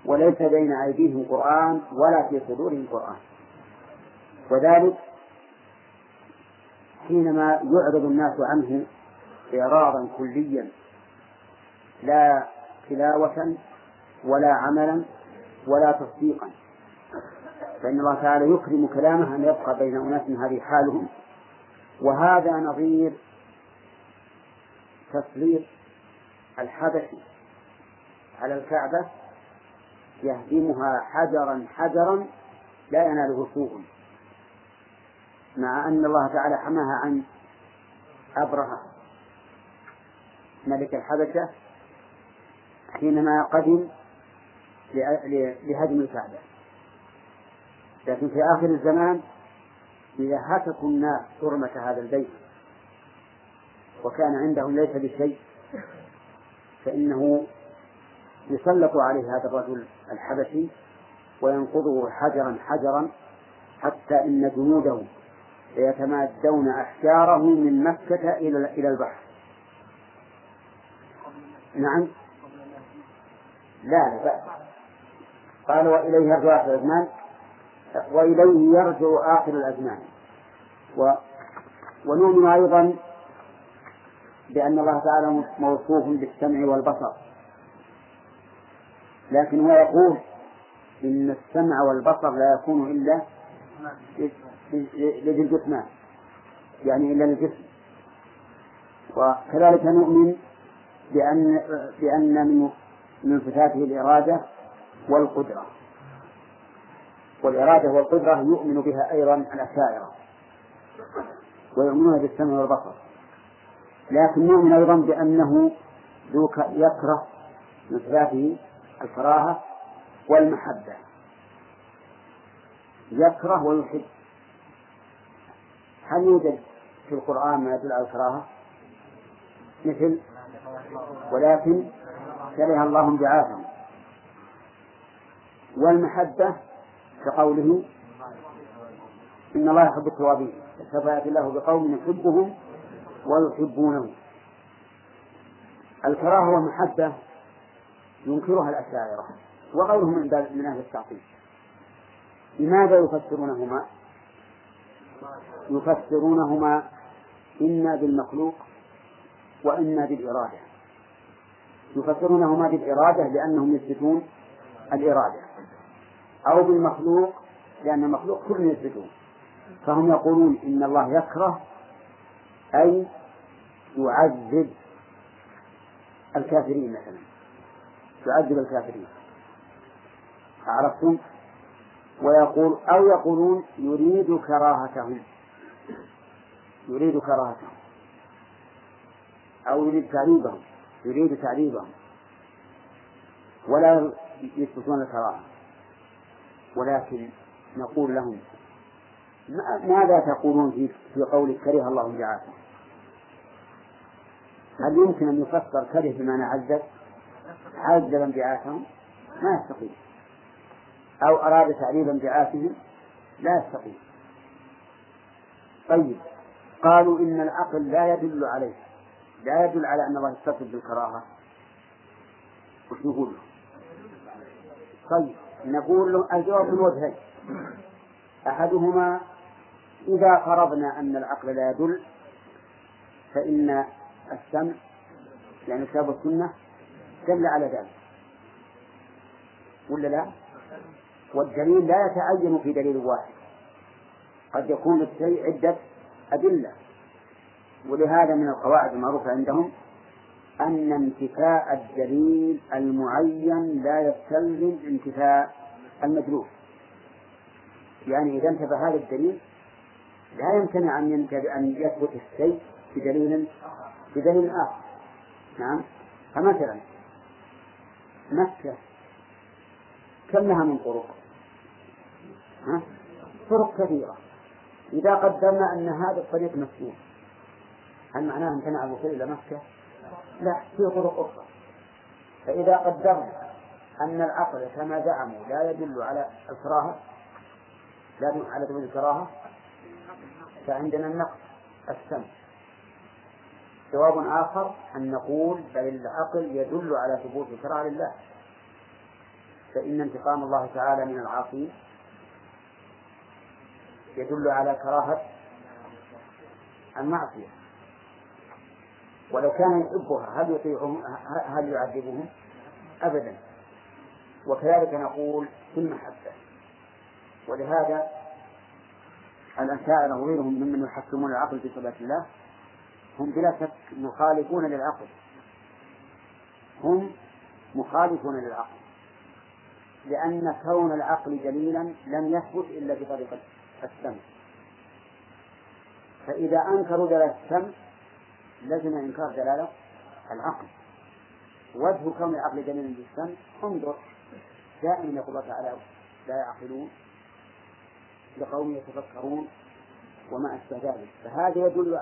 وليس بين أيديهم قرآن ولا في صدورهم قرآن. وذلك حينما يعرض الناس عنه إعراضا كليا لا تلاوة ولا عملا ولا تصديقا. فإن الله تعالى يكرم كلامه أن يبقى بين أناس هذه حالهم. وهذا نظير تسليط الحبشي على الكعبة يهدمها حجرا حجرا لا يناله سوء. مع أن الله تعالى حماها عن أبرهة ملك الحبشة حينما قدم لهدم الكعبة. لكن في آخر الزمان إذا هتكوا الناس حرمة هذا البيت وكان عندهم ليس بشيء فإنه يسلط عليه هذا الرجل الحبشي وينقضه حجرا حجرا حتى إن جنوده يتمادون أحجاره من مكة إلى إلى البحر. نعم. لا لا. قال وإليه يرجع آخر الأزمان وإليه يرجع آخر الأزمان. و ونؤمن أيضا بأن الله تعالى موصوف بالسمع والبصر. لكن هو يقول إن السمع والبصر لا يكون إلا لذي الجسمان يعني إلا للجسم. وكذلك نؤمن بأن بأن من من صفاته الإرادة والقدرة. والإرادة والقدرة يؤمن بها أيضا الأشاعرة ويؤمنون بالسمع والبصر. لكن نؤمن أيضا بأنه ذو يكره من صفاته الكراهة والمحبة. يكره ويحب. هل يوجد في القرآن ما يدل على الكراهة؟ مثل ولكن كره الله انبعاثهم والمحبة كقوله إن الله يحب التوابين سوف يأتي الله بقوم يحبهم ويحبونه. الكراهة والمحبة ينكرها الأشاعرة وغيرهم من من أهل التعطيل. لماذا يفسرونهما؟ يفسرونهما إما بالمخلوق وإما بالإرادة. يفسرونهما بالإرادة لأنهم يثبتون الإرادة. أو بالمخلوق لأن المخلوق كل يثبتون فهم يقولون إن الله يكره أي يعذب الكافرين مثلا. يعذب الكافرين. عرفتم؟ ويقول أو يقولون يريد كراهتهم. يريد كراهتهم. أو يريد تعذيبهم. يريد تعذيبهم. ولا يثبتون الكراهة. ولكن نقول لهم ماذا تقولون في في قول كره الله انبعاثهم؟ هل يمكن أن يفسر كره بمعنى عذب؟ عذب انبعاثهم؟ ما يستقيم أو أراد تعذيب انبعاثهم؟ لا يستقيم طيب قالوا إن العقل لا يدل عليه لا يدل على أن الله يتصف بالكراهة وش نقول؟ طيب نقول له الجواب من وجهين أحدهما إذا فرضنا أن العقل لا يدل فإن السمع يعني الكتاب والسنة دل على ذلك. ولا لا؟ والدليل لا يتعين في دليل واحد. قد يكون الشيء عدة أدلة ولهذا من القواعد المعروفة عندهم أن انتفاء الدليل المعين لا يستلزم انتفاء المدلول يعني إذا انتفى هذا الدليل لا يمتنع أن أن يثبت الشيء بدليل بدليل آخر نعم فمثلا مكة كم لها من طرق؟ ها؟ طرق كثيرة إذا قدرنا أن هذا الطريق مسدود هل معناه امتنع الوصول إلى مكة؟ لا في طرق أخرى. فإذا قدرنا أن العقل كما زعموا لا يدل على الكراهة لا يدل على دليل الكراهة فعندنا النقص السمع جواب آخر أن نقول بل العقل يدل على ثبوت الكراهة لله. فإن انتقام الله تعالى من العاصين يدل على كراهة المعصية. ولو كان يحبها هل يطيعهم؟ هل يعذبهم؟ أبدا. وكذلك نقول في المحبة. ولهذا الأشاعرة وغيرهم ممن يحكمون العقل في صفات الله هم بلا شك مخالفون للعقل. هم مخالفون للعقل. لأن كون العقل دليلا لم يثبت إلا بطريقة السمع. فإذا أنكروا دلالة السمع لزم إنكار دلالة العقل. وجه كون العقل دليلا بالسمع انظر. دائما يقول الله تعالى لا يعقلون لقوم يتفكرون وما أشبه ذلك. فهذا يدل